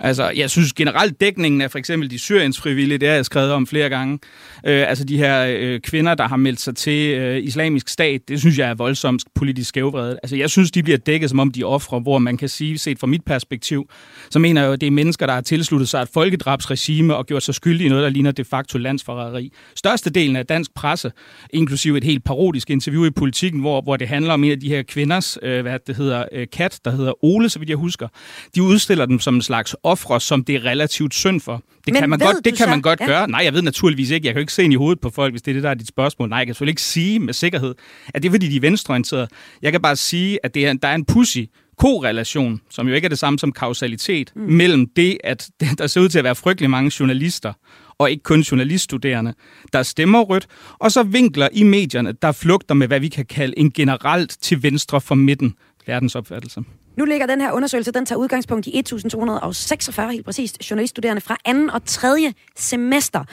Altså, jeg synes generelt dækningen af for eksempel de syriensfrivillige, det har jeg skrevet om flere gange. Øh, altså de her øh, kvinder, der har meldt sig til øh, islamisk stat, det synes jeg er voldsomt politisk skævvredet. Altså jeg synes, de bliver dækket som om de er ofre, hvor man kan sige, set fra mit perspektiv, så mener jeg jo, at det er mennesker, der har tilsluttet sig et folkedrabsregime og gjort sig skyldige i noget, der ligner de facto landsforræderi. Størstedelen af dansk presse, inklusive et helt parodisk interview i politikken, hvor, hvor det handler om en af de her kvinders, øh, hvad det hedder, øh, kat, der hedder Ole, så vidt jeg husker. De udstiller dem som en slags ofre, som det er relativt synd for. Det Men kan man godt, det kan så- man godt ja. gøre. Nej, jeg ved naturligvis ikke. Jeg kan jo ikke se ind i hovedet på folk, hvis det er det, der er dit spørgsmål. Nej, jeg kan selvfølgelig ikke sige med sikkerhed, at det er, fordi de er venstreorienterede. Jeg kan bare sige, at det er, der er en pussy korrelation, som jo ikke er det samme som kausalitet, mm. mellem det, at der ser ud til at være frygtelig mange journalister, og ikke kun journaliststuderende, der stemmer rødt, og så vinkler i medierne, der flugter med, hvad vi kan kalde en generelt til venstre for midten verdensopfattelse. Nu ligger den her undersøgelse, den tager udgangspunkt i 1246 helt præcist journaliststuderende fra anden og tredje semester.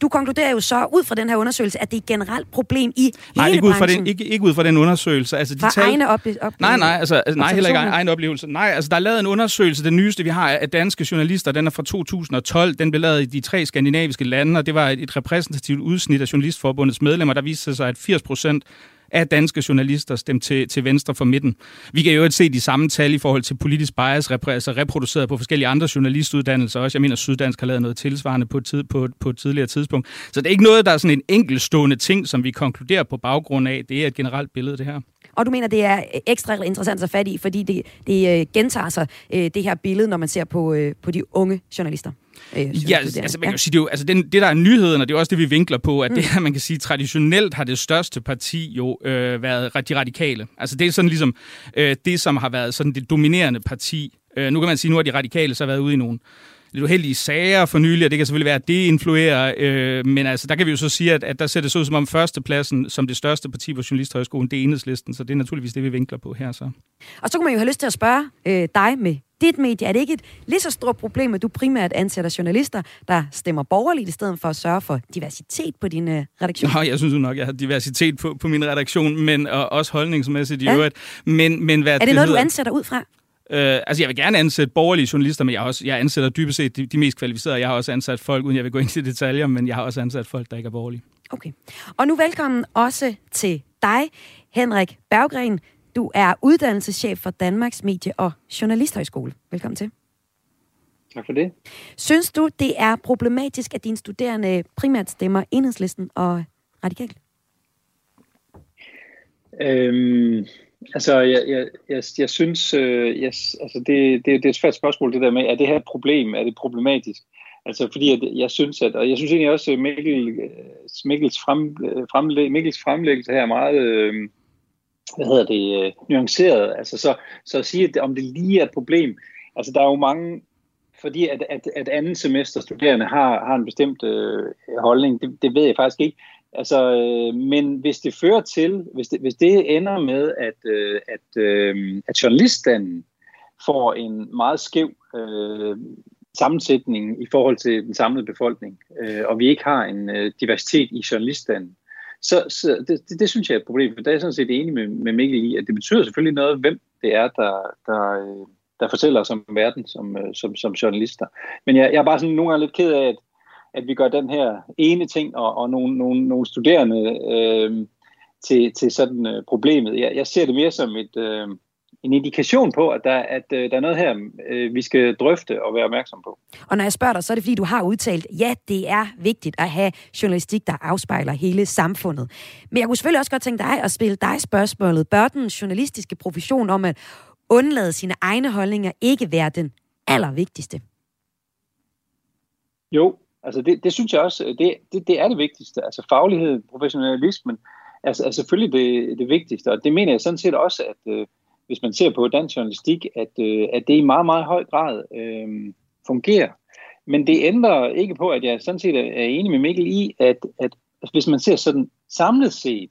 Du konkluderer jo så ud fra den her undersøgelse, at det er et generelt problem i nej, hele ikke ud fra branchen. den, ikke, ikke ud fra den undersøgelse. Altså, de Fra tal, egne op- oplevelser. Nej, nej, altså, altså nej, heller ikke egen oplevelse. Nej, altså der er lavet en undersøgelse, den nyeste vi har af danske journalister, den er fra 2012. Den blev lavet i de tre skandinaviske lande, og det var et, et repræsentativt udsnit af Journalistforbundets medlemmer, der viste sig, at 80 procent af danske journalister stemte til, til venstre for midten. Vi kan jo ikke se de samme tal i forhold til politisk bias, repr- altså reproduceret på forskellige andre journalistuddannelser også. Jeg mener, Syddansk har lavet noget tilsvarende på et, tid, på, på et tidligere tidspunkt. Så det er ikke noget, der er sådan en enkeltstående ting, som vi konkluderer på baggrund af. Det er et generelt billede, det her. Og du mener, det er ekstra interessant at fat i, fordi det, det øh, gentager sig, øh, det her billede, når man ser på, øh, på de unge journalister. Øh, Ja, journaliststuderende. altså man kan jo sige, det, er jo, altså den, det der er nyheden, og det er også det, vi vinkler på, at det her, man kan sige, traditionelt har det største parti jo øh, været de radikale. Altså det er sådan ligesom øh, det, som har været sådan det dominerende parti. Øh, nu kan man sige, nu har de radikale så været ude i nogle lidt uheldige sager for nylig, og det kan selvfølgelig være, at det influerer, øh, men altså, der kan vi jo så sige, at, at der ser det så ud som om førstepladsen som det største parti på Journalisthøjskolen, det er enhedslisten, så det er naturligvis det, vi vinkler på her så. Og så kunne man jo have lyst til at spørge øh, dig med dit medie. Er det ikke et lige så stort problem, at du primært ansætter journalister, der stemmer borgerligt, i stedet for at sørge for diversitet på din øh, redaktion? Nå, jeg synes jo nok, jeg har diversitet på, på min redaktion, men og også holdningsmæssigt i Ja. øvrigt. Men, men hvad er det noget, du hedder- ansætter ud fra? Øh, altså, jeg vil gerne ansætte borgerlige journalister, men jeg, har også, jeg ansætter dybest set de, de mest kvalificerede. Jeg har også ansat folk, uden jeg vil gå ind i detaljer, men jeg har også ansat folk, der ikke er borgerlige. Okay. Og nu velkommen også til dig, Henrik Berggren. Du er uddannelseschef for Danmarks Medie- og Journalisthøjskole. Velkommen til. Tak for det. Synes du, det er problematisk, at dine studerende primært stemmer enhedslisten og radikal? Øhm, altså, jeg, jeg, jeg, jeg synes, øh, jeg, altså det, det, det er et svært spørgsmål, det der med, er det her et problem? Er det problematisk? Altså, fordi at jeg synes, at, og jeg synes egentlig også, at Mikkel, øh, Mikkels, frem, øh, fremlæg, Mikkels fremlæggelse her er meget, øh, hvad hedder det, øh, nuanceret. Altså, så, så at sige, at om det lige er et problem, altså, der er jo mange, fordi at, at, at anden semester studerende har, har en bestemt øh, holdning, det, det ved jeg faktisk ikke. Altså, øh, men hvis det fører til, hvis det, hvis det ender med, at, øh, at, øh, at journaliststanden får en meget skæv øh, sammensætning i forhold til den samlede befolkning, øh, og vi ikke har en øh, diversitet i journaliststanden, så, så det, det, det synes jeg er et problem, for der er jeg sådan set enig med, med Mikkel i, at det betyder selvfølgelig noget, hvem det er, der, der, øh, der fortæller os om verden som, øh, som, som journalister. Men jeg, jeg er bare sådan nogle gange lidt ked af, at, at vi gør den her ene ting og, og nogle, nogle, nogle studerende øh, til, til sådan øh, problemet. Jeg, jeg ser det mere som et, øh, en indikation på, at der, at, øh, der er noget her, øh, vi skal drøfte og være opmærksom på. Og når jeg spørger dig, så er det fordi, du har udtalt, ja, det er vigtigt at have journalistik, der afspejler hele samfundet. Men jeg kunne selvfølgelig også godt tænke dig at spille dig spørgsmålet. Bør den journalistiske profession om at undlade sine egne holdninger ikke være den allervigtigste? Jo, altså det, det synes jeg også, øh, det, det, det er det vigtigste. Altså faglighed, professionalismen altså, er selvfølgelig det, det vigtigste, og det mener jeg sådan set også, at øh, hvis man ser på dansk journalistik, at, øh, at det i meget, meget høj grad øh, fungerer. Men det ændrer ikke på, at jeg sådan set er enig med Mikkel i, at, at hvis man ser sådan samlet set,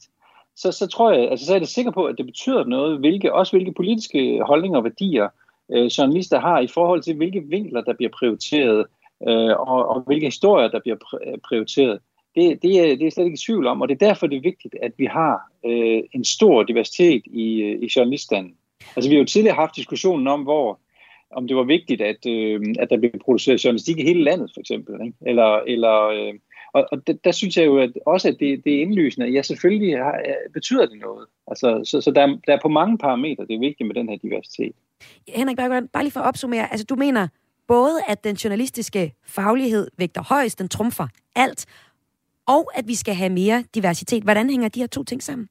så, så tror jeg, altså så er jeg sikker på, at det betyder noget, hvilke, også hvilke politiske holdninger og værdier øh, journalister har i forhold til, hvilke vinkler, der bliver prioriteret, øh, og, og hvilke historier, der bliver øh, prioriteret. Det, det, er, det er slet ikke i tvivl om, og det er derfor, det er vigtigt, at vi har øh, en stor diversitet i, øh, i journaliststanden. Altså vi har jo tidligere haft diskussionen om, hvor om det var vigtigt, at, øh, at der blev produceret journalistik i hele landet, for eksempel. Ikke? Eller, eller, øh, og og der, der synes jeg jo at også, at det, det er indlysende. Ja, selvfølgelig har, betyder det noget. Altså, så så der, der er på mange parametre, det er vigtigt med den her diversitet. Henrik Berggren, bare lige for at opsummere. Altså, du mener både, at den journalistiske faglighed vægter højst, den trumfer alt, og at vi skal have mere diversitet. Hvordan hænger de her to ting sammen?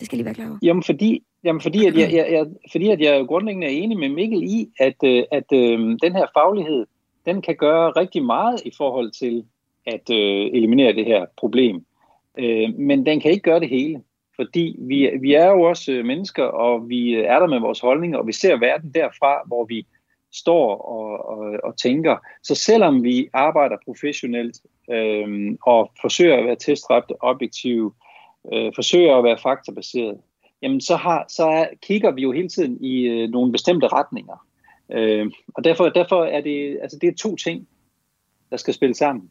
Det skal jeg lige være klar over. Jamen fordi, jamen fordi, at, jeg, jeg, jeg, fordi at jeg grundlæggende er enig med Mikkel i, at, øh, at øh, den her faglighed, den kan gøre rigtig meget i forhold til at øh, eliminere det her problem. Øh, men den kan ikke gøre det hele. Fordi vi, vi er jo også øh, mennesker, og vi er der med vores holdninger, og vi ser verden derfra, hvor vi står og, og, og tænker. Så selvom vi arbejder professionelt øh, og forsøger at være testræbte, objektive, øh, forsøger at være faktabaseret, jamen så, har, så er, kigger vi jo hele tiden i øh, nogle bestemte retninger. Øh, og derfor, derfor er det, altså det er to ting, der skal spille sammen.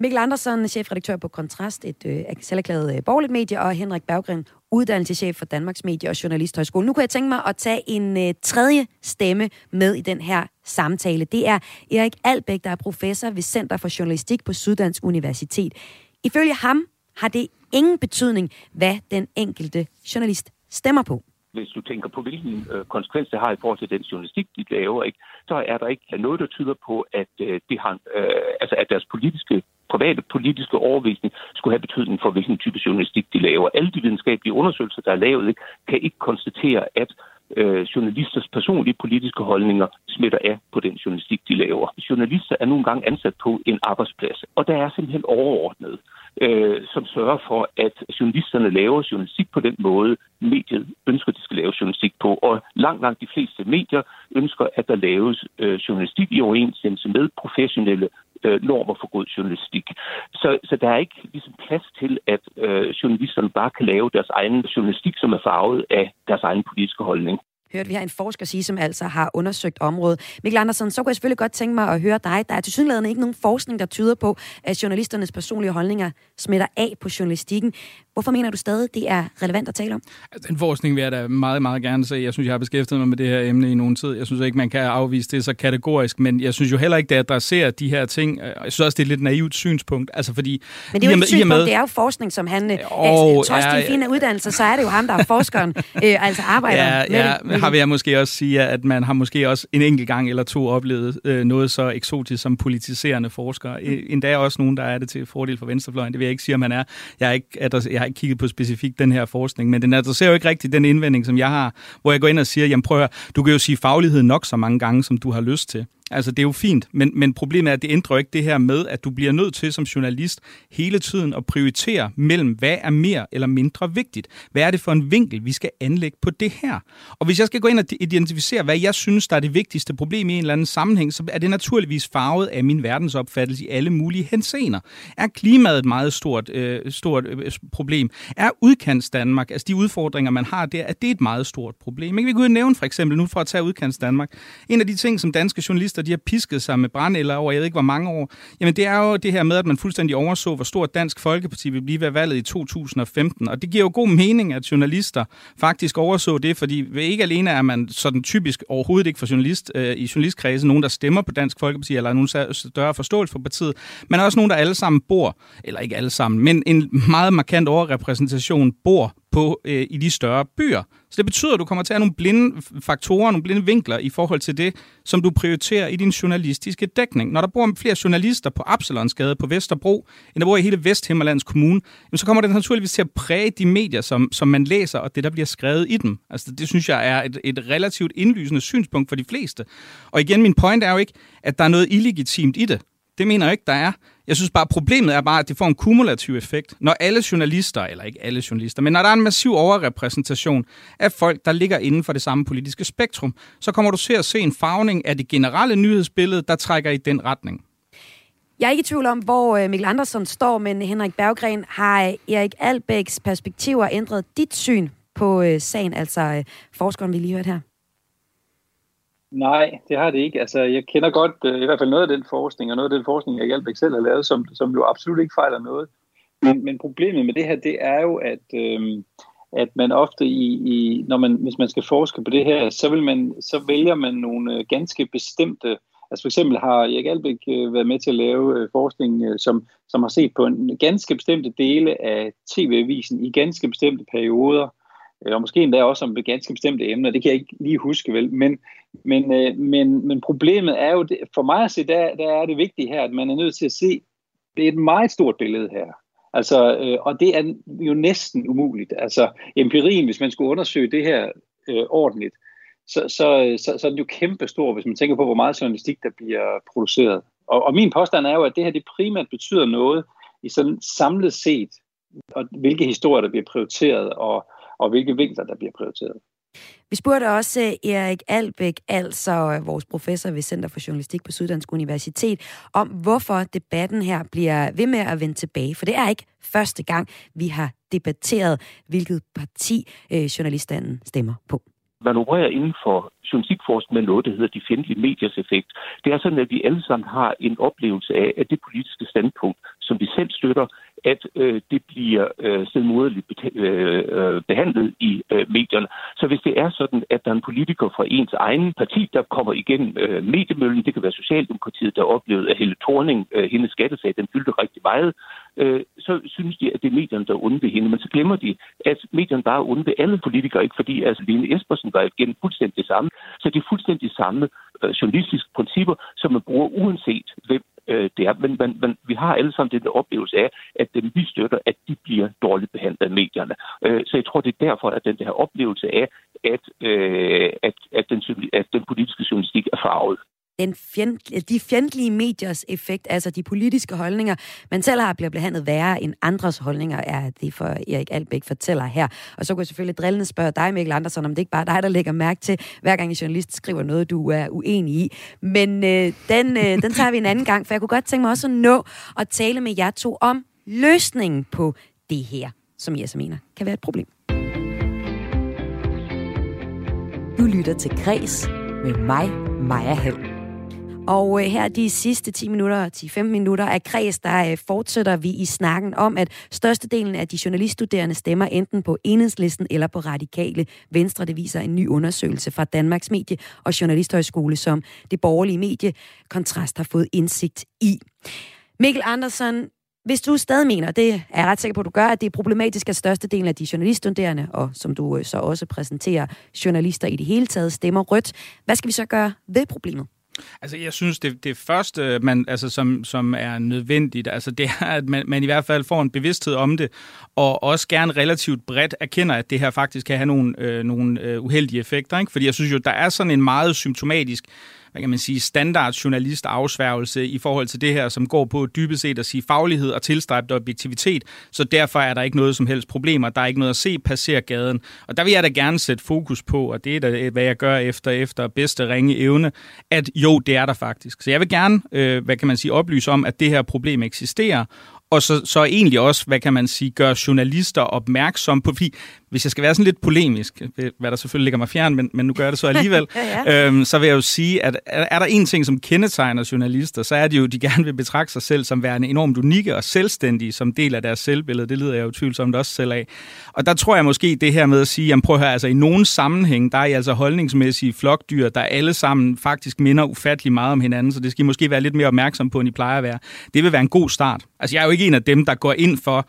Mikkel Andersen, chefredaktør på Kontrast, et øh, selverklæret øh, borgerligt medie, og Henrik Berggren, uddannelseschef for Danmarks Medie- og Journalisthøjskole. Nu kunne jeg tænke mig at tage en øh, tredje stemme med i den her samtale. Det er Erik Albæk, der er professor ved Center for Journalistik på Syddansk Universitet. Ifølge ham har det ingen betydning, hvad den enkelte journalist stemmer på hvis du tænker på, hvilken øh, konsekvens det har i forhold til den journalistik, de laver, ikke, så er der ikke noget, der tyder på, at, øh, det har, øh, altså, at deres politiske private politiske overvisning skulle have betydning for, hvilken type journalistik de laver. Alle de videnskabelige undersøgelser, der er lavet, ikke, kan ikke konstatere, at øh, journalisters personlige politiske holdninger smitter af på den journalistik, de laver. Journalister er nogle gange ansat på en arbejdsplads, og der er simpelthen overordnet, øh, som sørger for, at journalisterne laver journalistik på den måde, mediet ønsker, de skal lave journalistik på. Og langt, langt de fleste medier ønsker, at der laves øh, journalistik i overensstemmelse med professionelle øh, normer for god journalistik. Så, så der er ikke ligesom plads til, at øh, journalisterne bare kan lave deres egen journalistik, som er farvet af deres egen politiske holdning hørte vi her en forsker sige, som altså har undersøgt området. Mikkel Andersen, så kunne jeg selvfølgelig godt tænke mig at høre dig. Der er til synligheden ikke nogen forskning, der tyder på, at journalisternes personlige holdninger smitter af på journalistikken. Hvorfor mener du stadig, det er relevant at tale om? Altså, den forskning vil jeg da meget, meget gerne se. Jeg synes, jeg har beskæftiget mig med det her emne i nogen tid. Jeg synes ikke, man kan afvise det så kategorisk, men jeg synes jo heller ikke, det adresserer de her ting. Jeg synes også, det er et lidt naivt synspunkt. Altså, fordi, men det er jo ikke synspunkt, med... det er jo forskning, som han... Oh, trods ja, de fine uddannelser, så er det jo ham, der er forskeren, øh, altså arbejder ja, med ja, det. Har vil jeg måske også sige, at man har måske også en enkelt gang eller to oplevet øh, noget så eksotisk som politiserende forskere. Endda også nogen, der er det til fordel for venstrefløjen. Det vil jeg ikke sige, om man er. Jeg har ikke, jeg har ikke kigget på specifikt den her forskning, men den adresserer jo ikke rigtigt den indvending, som jeg har, hvor jeg går ind og siger, jamen prøv at, du kan jo sige faglighed nok så mange gange, som du har lyst til. Altså, det er jo fint, men, men problemet er, at det ændrer ikke det her med, at du bliver nødt til som journalist hele tiden at prioritere mellem, hvad er mere eller mindre vigtigt. Hvad er det for en vinkel, vi skal anlægge på det her? Og hvis jeg skal gå ind og identificere, hvad jeg synes, der er det vigtigste problem i en eller anden sammenhæng, så er det naturligvis farvet af min verdensopfattelse i alle mulige hensener. Er klimaet et meget stort, øh, stort øh, problem? Er udkants Danmark, altså de udfordringer, man har der, er det et meget stort problem? Ikke? Vi kunne nævne for eksempel, nu for at tage udkants Danmark, en af de ting, som danske journalister journalister, de har pisket sig med brændeller over, jeg ved ikke hvor mange år, jamen det er jo det her med, at man fuldstændig overså, hvor stort Dansk Folkeparti vil blive ved valget i 2015. Og det giver jo god mening, at journalister faktisk overså det, fordi ikke alene er man sådan typisk overhovedet ikke for journalist, øh, i journalistkredsen, nogen, der stemmer på Dansk Folkeparti, eller nogen større forståelse for partiet, men også nogen, der alle sammen bor, eller ikke alle sammen, men en meget markant overrepræsentation bor på øh, i de større byer. Så det betyder, at du kommer til at have nogle blinde faktorer, nogle blinde vinkler i forhold til det, som du prioriterer i din journalistiske dækning. Når der bor flere journalister på Absalonsgade på Vesterbro, end der bor i hele Vesthimmerlands Kommune, så kommer det naturligvis til at præge de medier, som, som man læser, og det, der bliver skrevet i dem. Altså, det synes jeg er et, et relativt indlysende synspunkt for de fleste. Og igen, min point er jo ikke, at der er noget illegitimt i det. Det mener jeg ikke, der er. Jeg synes bare, problemet er bare, at det får en kumulativ effekt. Når alle journalister, eller ikke alle journalister, men når der er en massiv overrepræsentation af folk, der ligger inden for det samme politiske spektrum, så kommer du til at se en farvning af det generelle nyhedsbillede, der trækker i den retning. Jeg er ikke i tvivl om, hvor øh, Mikkel Andersen står, men Henrik Berggren, har øh, Erik Albæks perspektiver ændret dit syn på øh, sagen, altså forskeren, vi lige hørte her? Nej, det har det ikke. Altså, jeg kender godt uh, i hvert fald noget af den forskning, og noget af den forskning, jeg Hjalbæk selv har lavet, som, som jo absolut ikke fejler noget. Men, men problemet med det her, det er jo, at, øhm, at man ofte, i, i, når man, hvis man skal forske på det her, så, vil man, så vælger man nogle øh, ganske bestemte Altså for eksempel har Erik Albeck øh, været med til at lave forskning, som, som har set på en ganske bestemte dele af tv-avisen i ganske bestemte perioder, og måske endda også om ganske bestemte emner, det kan jeg ikke lige huske vel, men, men, øh, men, men problemet er jo, det, for mig at se, der, der er det vigtige her, at man er nødt til at se, det er et meget stort billede her. Altså, øh, og det er jo næsten umuligt. Altså, empirien, hvis man skulle undersøge det her øh, ordentligt, så, så, så, så er den jo kæmpestor, hvis man tænker på, hvor meget journalistik, der bliver produceret. Og, og min påstand er jo, at det her det primært betyder noget i sådan samlet set, og hvilke historier, der bliver prioriteret, og, og hvilke vinkler, der bliver prioriteret. Vi spurgte også øh, Erik Albæk, altså øh, vores professor ved Center for Journalistik på Syddansk Universitet, om hvorfor debatten her bliver ved med at vende tilbage. For det er ikke første gang, vi har debatteret, hvilket parti øh, journalistanden stemmer på. Man opererer inden for journalistikforskning med noget, der hedder de fjendtlige mediers effekt. Det er sådan, at vi alle sammen har en oplevelse af, at det politiske standpunkt, som vi selv støtter, at øh, det bliver øh, stedmoderligt beta- øh, øh, behandlet i øh, medierne. Så hvis det er sådan, at der er en politiker fra ens egen parti, der kommer igennem øh, mediemøllen, det kan være Socialdemokratiet, der oplevede, at Helle Thorning, øh, hendes skattesag, den fyldte rigtig meget, øh, så synes de, at det er medierne, der er onde ved hende. Men så glemmer de, at medierne bare er onde ved alle politikere, ikke fordi altså Lene Espersen var igen fuldstændig det samme. Så det er fuldstændig samme øh, journalistiske principper, som man bruger uanset hvem øh, det er. Men, men, man, vi har alle sammen den oplevelse af, at dem vi støtter, at de bliver dårligt behandlet af medierne. Øh, så jeg tror, det er derfor, at den der oplevelse af, at, øh, at, at, den, at den politiske journalistik er farvet den fjend, de fjendtlige mediers effekt, altså de politiske holdninger, man selv har bliver behandlet værre end andres holdninger, er det for Erik Albæk fortæller her. Og så kunne jeg selvfølgelig drillende spørge dig, Mikkel Andersen, om det ikke bare er dig, der lægger mærke til, hver gang en journalist skriver noget, du er uenig i. Men øh, den, øh, den tager vi en anden gang, for jeg kunne godt tænke mig også at nå at tale med jer to om løsningen på det her, som jeg så mener kan være et problem. Du lytter til Græs med mig, Maja Hall. Og øh, her de sidste 10 minutter, 10-15 minutter af kreds, der øh, fortsætter vi i snakken om, at størstedelen af de journaliststuderende stemmer enten på enhedslisten eller på radikale venstre. Det viser en ny undersøgelse fra Danmarks Medie- og Journalisthøjskole, som det borgerlige medie Kontrast har fået indsigt i. Mikkel Andersen, hvis du stadig mener, det er jeg ret sikker på, at du gør, at det er problematisk, at størstedelen af de journaliststuderende, og som du øh, så også præsenterer, journalister i det hele taget, stemmer rødt. Hvad skal vi så gøre ved problemet? Altså, jeg synes, det, det første, man, altså, som, som er nødvendigt, altså, det er, at man, man i hvert fald får en bevidsthed om det, og også gerne relativt bredt erkender, at det her faktisk kan have nogle, øh, nogle øh, uheldige effekter. Ikke? Fordi jeg synes jo, der er sådan en meget symptomatisk hvad kan man sige, standard journalist afsværgelse i forhold til det her, som går på dybest set at sige faglighed og tilstræbt objektivitet. Så derfor er der ikke noget som helst problemer. Der er ikke noget at se passere gaden. Og der vil jeg da gerne sætte fokus på, og det er da, hvad jeg gør efter, efter bedste ringe evne, at jo, det er der faktisk. Så jeg vil gerne, øh, hvad kan man sige, oplyse om, at det her problem eksisterer, og så, så egentlig også, hvad kan man sige, gøre journalister opmærksom på, fordi hvis jeg skal være sådan lidt polemisk, hvad der selvfølgelig ligger mig fjern, men, men nu gør jeg det så alligevel, ja, ja. Øhm, så vil jeg jo sige, at er, er der en ting, som kendetegner journalister, så er det jo, at de gerne vil betragte sig selv som værende enormt unikke og selvstændige som del af deres selvbillede. Det lider jeg jo tvivlsomt også selv af. Og der tror jeg måske det her med at sige, jamen prøv at høre, altså i nogen sammenhæng, der er I altså holdningsmæssige flokdyr, der alle sammen faktisk minder ufattelig meget om hinanden, så det skal I måske være lidt mere opmærksom på, end I plejer at være. Det vil være en god start. Altså jeg er jo ikke en af dem, der går ind for,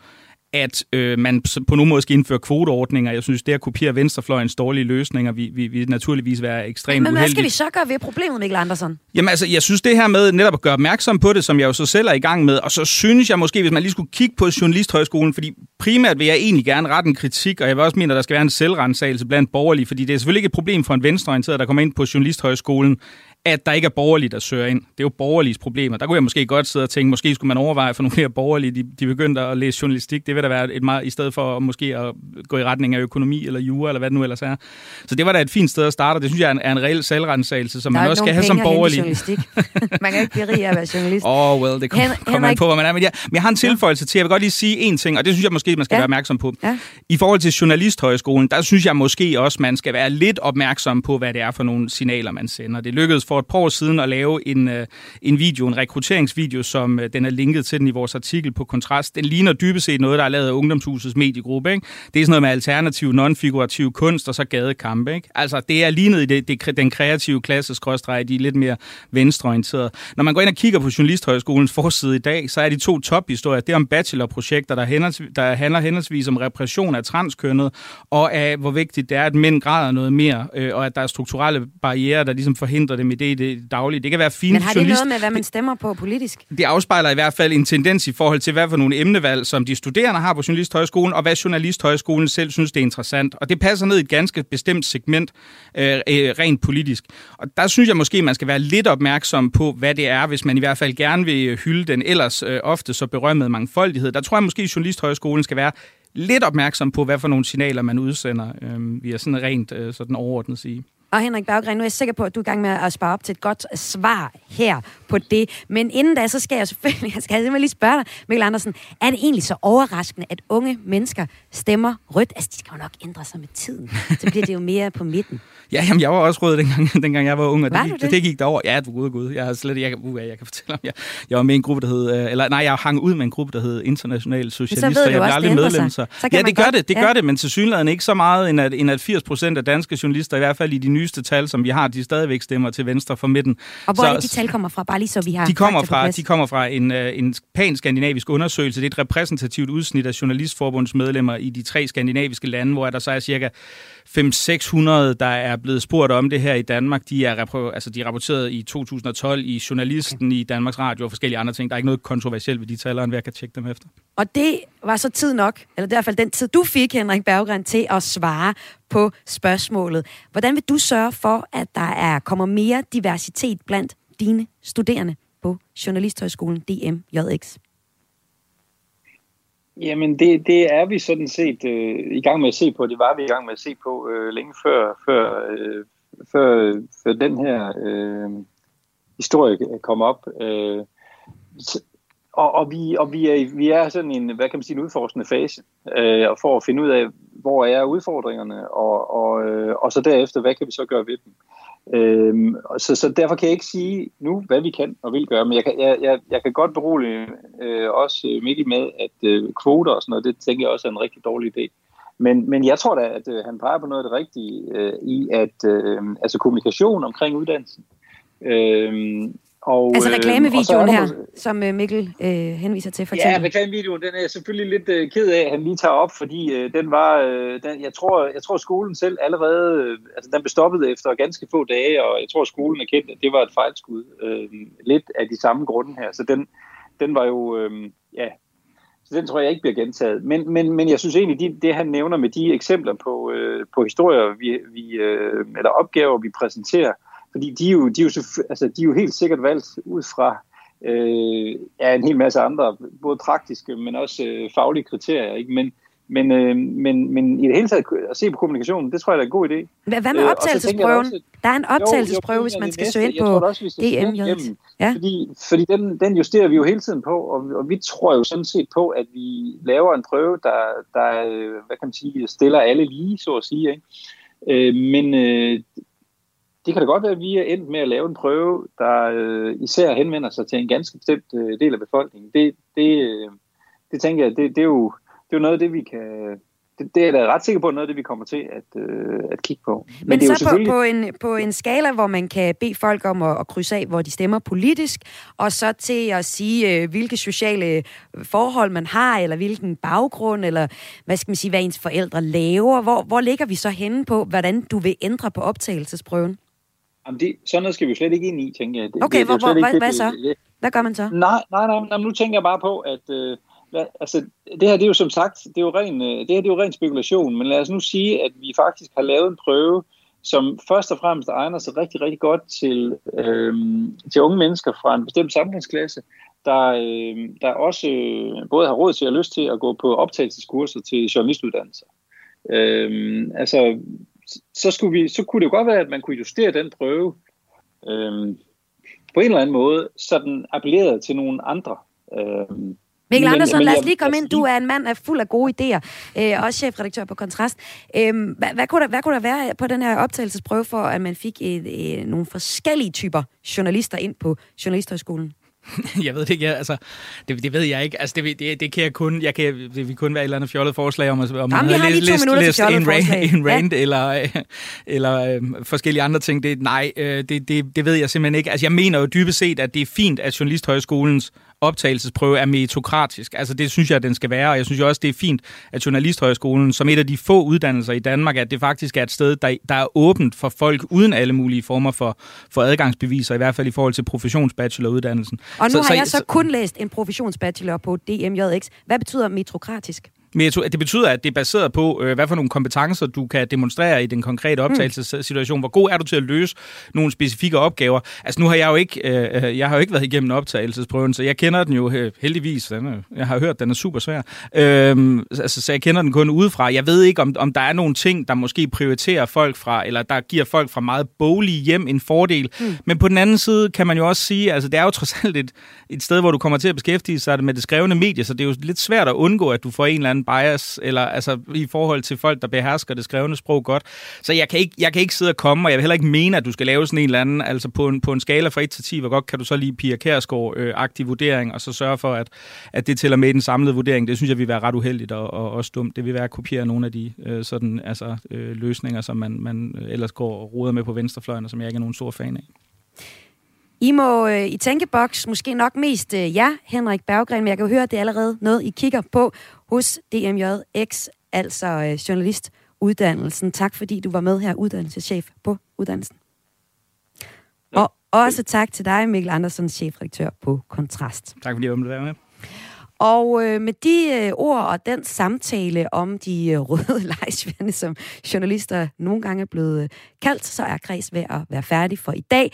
at øh, man på nogen måde skal indføre kvoteordninger. Jeg synes, det at kopiere venstrefløjens dårlige løsninger vi, vi, vi naturligvis være ekstremt Men hvad skal vi så gøre ved problemet, Mikkel Andersen? Jamen altså, jeg synes det her med netop at gøre opmærksom på det, som jeg jo så selv er i gang med, og så synes jeg måske, hvis man lige skulle kigge på Journalisthøjskolen, fordi primært vil jeg egentlig gerne rette en kritik, og jeg vil også mene, at der skal være en selvrensagelse blandt borgerlige, fordi det er selvfølgelig ikke et problem for en venstreorienteret, der kommer ind på Journalisthøjskolen, at der ikke er borgerlige, der søger ind. Det er jo borgerliges problemer. Der kunne jeg måske godt sidde og tænke, måske skulle man overveje for nogle flere borgerlige, de, de begyndte at læse journalistik. Det vil da være et meget, i stedet for måske at gå i retning af økonomi eller jura, eller hvad det nu ellers er. Så det var da et fint sted at starte, og det synes jeg er en, er en reel selvrensagelse, som man også skal have som borgerlig. man kan ikke blive rig af at være journalist. Oh, well, det kommer kom an på, hvor man er. Men jeg, men jeg har en tilføjelse til, jeg vil godt lige sige en ting, og det synes jeg måske, man skal ja. være opmærksom på. Ja. I forhold til Journalisthøjskolen, der synes jeg måske også, man skal være lidt opmærksom på, hvad det er for nogle signaler, man sender. Det lykkedes for et par år siden at lave en, øh, en video, en rekrutteringsvideo, som øh, den er linket til den i vores artikel på Kontrast. Den ligner dybest set noget, der er lavet af Ungdomshusets mediegruppe. Ikke? Det er sådan noget med alternativ, non-figurativ kunst og så gadekampe. Ikke? Altså, det er lignet i det, det, den kreative klasse, de er lidt mere venstreorienterede. Når man går ind og kigger på Journalisthøjskolens forside i dag, så er de to tophistorier, det er om bachelorprojekter, der, henholdsvis, der handler henholdsvis om repression af transkønnet, og af hvor vigtigt det er, at mænd græder noget mere, øh, og at der er strukturelle barriere, der ligesom forhindrer dem i det i det daglige. Det kan være fint. Men har det journalist... noget med, hvad man stemmer på politisk? Det afspejler i hvert fald en tendens i forhold til, hvad for nogle emnevalg, som de studerende har på Journalisthøjskolen, og hvad Journalisthøjskolen selv synes, det er interessant. Og det passer ned i et ganske bestemt segment, øh, øh, rent politisk. Og der synes jeg måske, man skal være lidt opmærksom på, hvad det er, hvis man i hvert fald gerne vil hylde den ellers øh, ofte så berømmede mangfoldighed. Der tror jeg måske, at Journalisthøjskolen skal være lidt opmærksom på, hvad for nogle signaler man udsender, øh, via sådan rent øh, sådan overordnet sige. Og Henrik Berggren, nu er jeg sikker på, at du er i gang med at spare op til et godt svar her på det. Men inden da, så skal jeg selvfølgelig, jeg skal simpelthen lige spørge dig, Mikkel Andersen, er det egentlig så overraskende, at unge mennesker stemmer rødt? Altså, de skal jo nok ændre sig med tiden. Så bliver det jo mere på midten. Ja, jamen, jeg var også rød, dengang, dengang jeg var ung, og Var det, gik, det? det gik derover. Ja, du gud, gud. Jeg har slet jeg, uh, jeg kan fortælle om, jeg, jeg var med i en gruppe, der hed, øh, eller nej, jeg hang ud med en gruppe, der hed Internationale Socialister. ved jeg blev aldrig medlem, sig. så, Så ja, det gør godt- det, det ja. gør det, men til synligheden ikke så meget, end at, end at 80 procent af danske journalister, i hvert fald i de nyeste tal, som vi har, de stadigvæk stemmer til venstre for midten. Og hvor så, er det, de tal kommer fra? Bare lige så vi har de kommer, fra, de kommer fra en, øh, en pan-skandinavisk undersøgelse. Det er et repræsentativt udsnit af Journalistforbundets medlemmer i de tre skandinaviske lande, hvor der så er cirka 500-600, der er blevet spurgt om det her i Danmark. De er, altså, de er rapporteret i 2012 i Journalisten, i Danmarks Radio og forskellige andre ting. Der er ikke noget kontroversielt ved de tal, og enhver kan tjekke dem efter. Og det var så tid nok, eller i hvert fald den tid, du fik, Henrik Berggren, til at svare på spørgsmålet. Hvordan vil du sørge for, at der er kommer mere diversitet blandt dine studerende på Journalisthøjskolen DMJX? Jamen, det, det er vi sådan set øh, i gang med at se på. Det var vi i gang med at se på øh, længe før, før, øh, før, før den her øh, historie kom op. Øh, og, og, vi, og vi, er, vi er sådan en, hvad kan man sige, en udforskende fase, øh, og for at finde ud af, hvor er udfordringerne, og, og, øh, og så derefter, hvad kan vi så gøre ved dem. Øh, og så, så derfor kan jeg ikke sige nu, hvad vi kan og vil gøre, men jeg kan, jeg, jeg, jeg kan godt berolige øh, også øh, Mikkel med, at øh, kvoter og sådan noget, det tænker jeg også er en rigtig dårlig idé. Men, men jeg tror da, at øh, han peger på noget af det rigtige øh, i, at øh, altså kommunikation omkring uddannelsen. Øh, og, Altså øh, reklamevideoen der her, måske- som øh, Mikkel øh, henviser til, for Ja, eksempel. reklamevideoen, den er jeg selvfølgelig lidt øh, ked af, at han lige tager op, fordi øh, den var, øh, den, jeg, tror, jeg tror skolen selv allerede, øh, altså den blev stoppet efter ganske få dage, og jeg tror skolen erkendte, at det var et fejlskud, øh, lidt af de samme grunde her, så den, den var jo, øh, ja, så den tror jeg ikke bliver gentaget. Men, men, men jeg synes egentlig, de, det han nævner med de eksempler på, øh, på historier, vi, vi, øh, eller opgaver, vi præsenterer, fordi de er jo, de er jo, altså, de er jo helt sikkert valgt ud fra øh, ja, en hel masse andre, både praktiske, men også øh, faglige kriterier. Ikke? Men, men, øh, men, men i det hele taget at se på kommunikationen, det tror jeg er en god idé. Hvad, med Øh, optagelsesprøven? også- Der er en optagelsesprøve, Jo, hvis man skal næste, søge ind på også, den DMJX. igennem. Ja. Fordi, fordi den, den justerer vi jo hele tiden på, og, og vi tror jo sådan set på, at vi laver en prøve, der, der øh, hvad kan man sige, stiller alle lige, så at sige. Ikke? Øh, men øh, det kan da godt være, at vi er endt med at lave en prøve, der øh, især henvender sig til en ganske bestemt øh, del af befolkningen. Det, det, øh, det tænker jeg, det, det, er jo, det er jo noget af det, vi kan... Det, det er da ret sikker på, noget af det, vi kommer til at, øh, at kigge på. Men, Men det er jo så på, på, en, på en skala, hvor man kan bede folk om at, at krydse af, hvor de stemmer politisk, og så til at sige, øh, hvilke sociale forhold man har, eller hvilken baggrund, eller hvad skal man sige, hvad ens forældre laver. Hvor, hvor ligger vi så henne på, hvordan du vil ændre på optagelsesprøven? Jamen det, sådan noget skal vi jo slet ikke ind i, tænker jeg. Det, Okay, det, hvor, det hvor, slet ikke hvad, hvad så? det- Hvad gør man så? Nej, nej, nej, nej, nu tænker jeg bare på, at øh, lad, altså, det her det er jo som sagt, det er jo ren, øh, det her det er jo ren spekulation, men lad os nu sige, at vi faktisk har lavet en prøve, som først og fremmest egner sig rigtig, rigtig godt til, øh, til unge mennesker fra en bestemt samfundsklasse, der, øh, der også øh, både har råd til og lyst til at gå på optagelseskurser til journalistuddannelser. Øh, altså, så, skulle vi, så kunne det jo godt være, at man kunne justere den prøve øh, på en eller anden måde, så den appellerede til nogle andre. Øh, Mikkel Andersen, men lad os lige komme ind. Du er en mand af fuld af gode idéer, øh, også chefredaktør på Kontrast. Øh, hvad, hvad, kunne der, hvad kunne der være på den her optagelsesprøve for, at man fik et, øh, nogle forskellige typer journalister ind på Journalisthøjskolen? jeg ved det ikke, jeg, altså, det, det ved jeg ikke. Altså, det, det, det kan jeg kun, jeg kan, det vil kun være et eller andet fjollet forslag om, at- om Jamen, vi har til læst fjollede en, forslag. en rant ja. eller, øh, eller øh, forskellige andre ting. Det, nej, øh, det, det, det ved jeg simpelthen ikke. Altså, jeg mener jo dybest set, at det er fint, at Journalisthøjskolens optagelsesprøve er meritokratisk. Altså, det synes jeg, den skal være, og jeg synes jo også, det er fint, at Journalisthøjskolen, som et af de få uddannelser i Danmark, at det faktisk er et sted, der, der er åbent for folk uden alle mulige former for, for adgangsbeviser, i hvert fald i forhold til professionsbacheloruddannelsen. Og nu så, har jeg så kun læst en professionsbachelor på DMJX. Hvad betyder metrokratisk? At det betyder, at det er baseret på, øh, hvad for nogle kompetencer, du kan demonstrere i den konkrete mm. optagelsessituation. Hvor god er du til at løse nogle specifikke opgaver? Altså nu har jeg jo ikke, øh, øh jeg har jo ikke været igennem optagelsesprøven, så jeg kender den jo øh, heldigvis. Den er, jeg har hørt, den er super svær. Øh, altså, så jeg kender den kun udefra. Jeg ved ikke, om, om der er nogle ting, der måske prioriterer folk fra, eller der giver folk fra meget boglige hjem en fordel. Mm. Men på den anden side kan man jo også sige, altså det er jo trods alt et, et sted, hvor du kommer til at beskæftige sig med det skrevne medie, så det er jo lidt svært at undgå, at du får en eller anden bias, eller altså i forhold til folk, der behersker det skrevne sprog godt. Så jeg kan ikke, jeg kan ikke sidde og komme, og jeg vil heller ikke mene, at du skal lave sådan en eller anden, altså på en, på en skala fra 1 til 10, hvor godt kan du så lige Pia Kærsgaard-agtig øh, vurdering, og så sørge for, at, at det tæller med i den samlede vurdering. Det synes jeg vil være ret uheldigt og, og også dumt. Det vil være at kopiere nogle af de øh, sådan, altså, øh, løsninger, som man, man øh, ellers går og roder med på venstrefløjen, og som jeg ikke er nogen stor fan af. I må øh, i tænkeboks måske nok mest øh, ja, Henrik Berggren, men jeg kan jo høre, at det er allerede noget, I kigger på hos DMJX, altså øh, journalistuddannelsen. Tak fordi du var med her, uddannelseschef på uddannelsen. Ja. Og også tak til dig, Mikkel Andersen, chefredaktør på Kontrast. Tak fordi jeg måtte være med. Og øh, med de øh, ord og den samtale om de øh, røde lejsværne, som journalister nogle gange er blevet øh, kaldt, så er Græs ved at være færdig for i dag.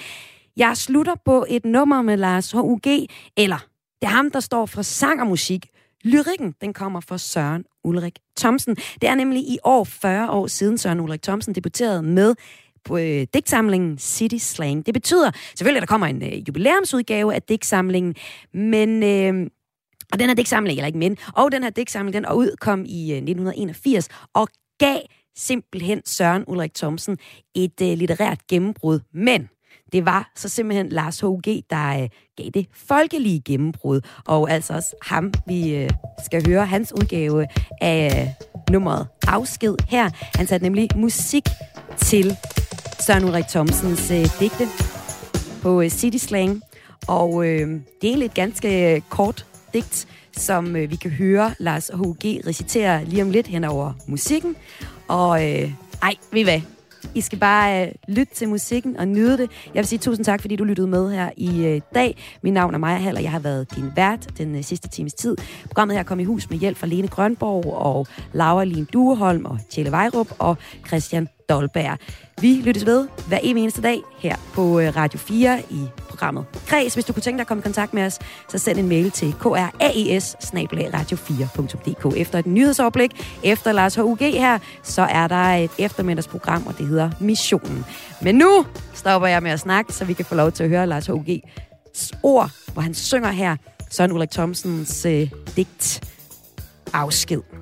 Jeg slutter på et nummer med Lars H.U.G., eller det er ham, der står for sang og musik. Lyrikken, den kommer fra Søren Ulrik Thomsen. Det er nemlig i år 40 år siden Søren Ulrik Thomsen debuterede med på øh, digtsamlingen City Slang. Det betyder selvfølgelig, at der kommer en øh, jubilæumsudgave af digtsamlingen, men... Øh, og den her digtsamling, eller ikke men, og den her digtsamling, den udkom i øh, 1981, og gav simpelthen Søren Ulrik Thomsen et øh, litterært gennembrud. Men det var så simpelthen Lars H.G., der øh, gav det folkelige gennembrud. Og altså også ham, vi øh, skal høre hans udgave af øh, nummeret Afsked her. Han satte nemlig musik til Søren Ulrik Thomsens øh, digte på øh, City Slang. Og øh, det er egentlig et ganske øh, kort digt, som øh, vi kan høre Lars H.G. recitere lige om lidt hen over musikken. Og øh, ej, ved I hvad? I skal bare øh, lytte til musikken og nyde det. Jeg vil sige tusind tak, fordi du lyttede med her i øh, dag. Mit navn er Maja Hall, og jeg har været din vært den øh, sidste times tid. Programmet her kom i hus med hjælp fra Lene Grønborg og Laura Lien Dueholm og Tjelle Vejrup og Christian Stolberg. Vi lyttes ved hver eneste dag her på øh, Radio 4 i programmet Kreds. Hvis du kunne tænke dig at komme i kontakt med os, så send en mail til kraes 4dk Efter et nyhedsoverblik, efter Lars H.U.G. her, så er der et eftermiddagsprogram, og det hedder Missionen. Men nu stopper jeg med at snakke, så vi kan få lov til at høre Lars H.U.G.'s ord, hvor han synger her Søren Ulrik Thomsens øh, digt Afsked.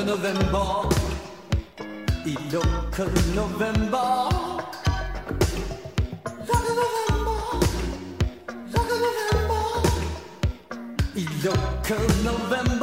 local November, i local November. Local November, local November, i local November.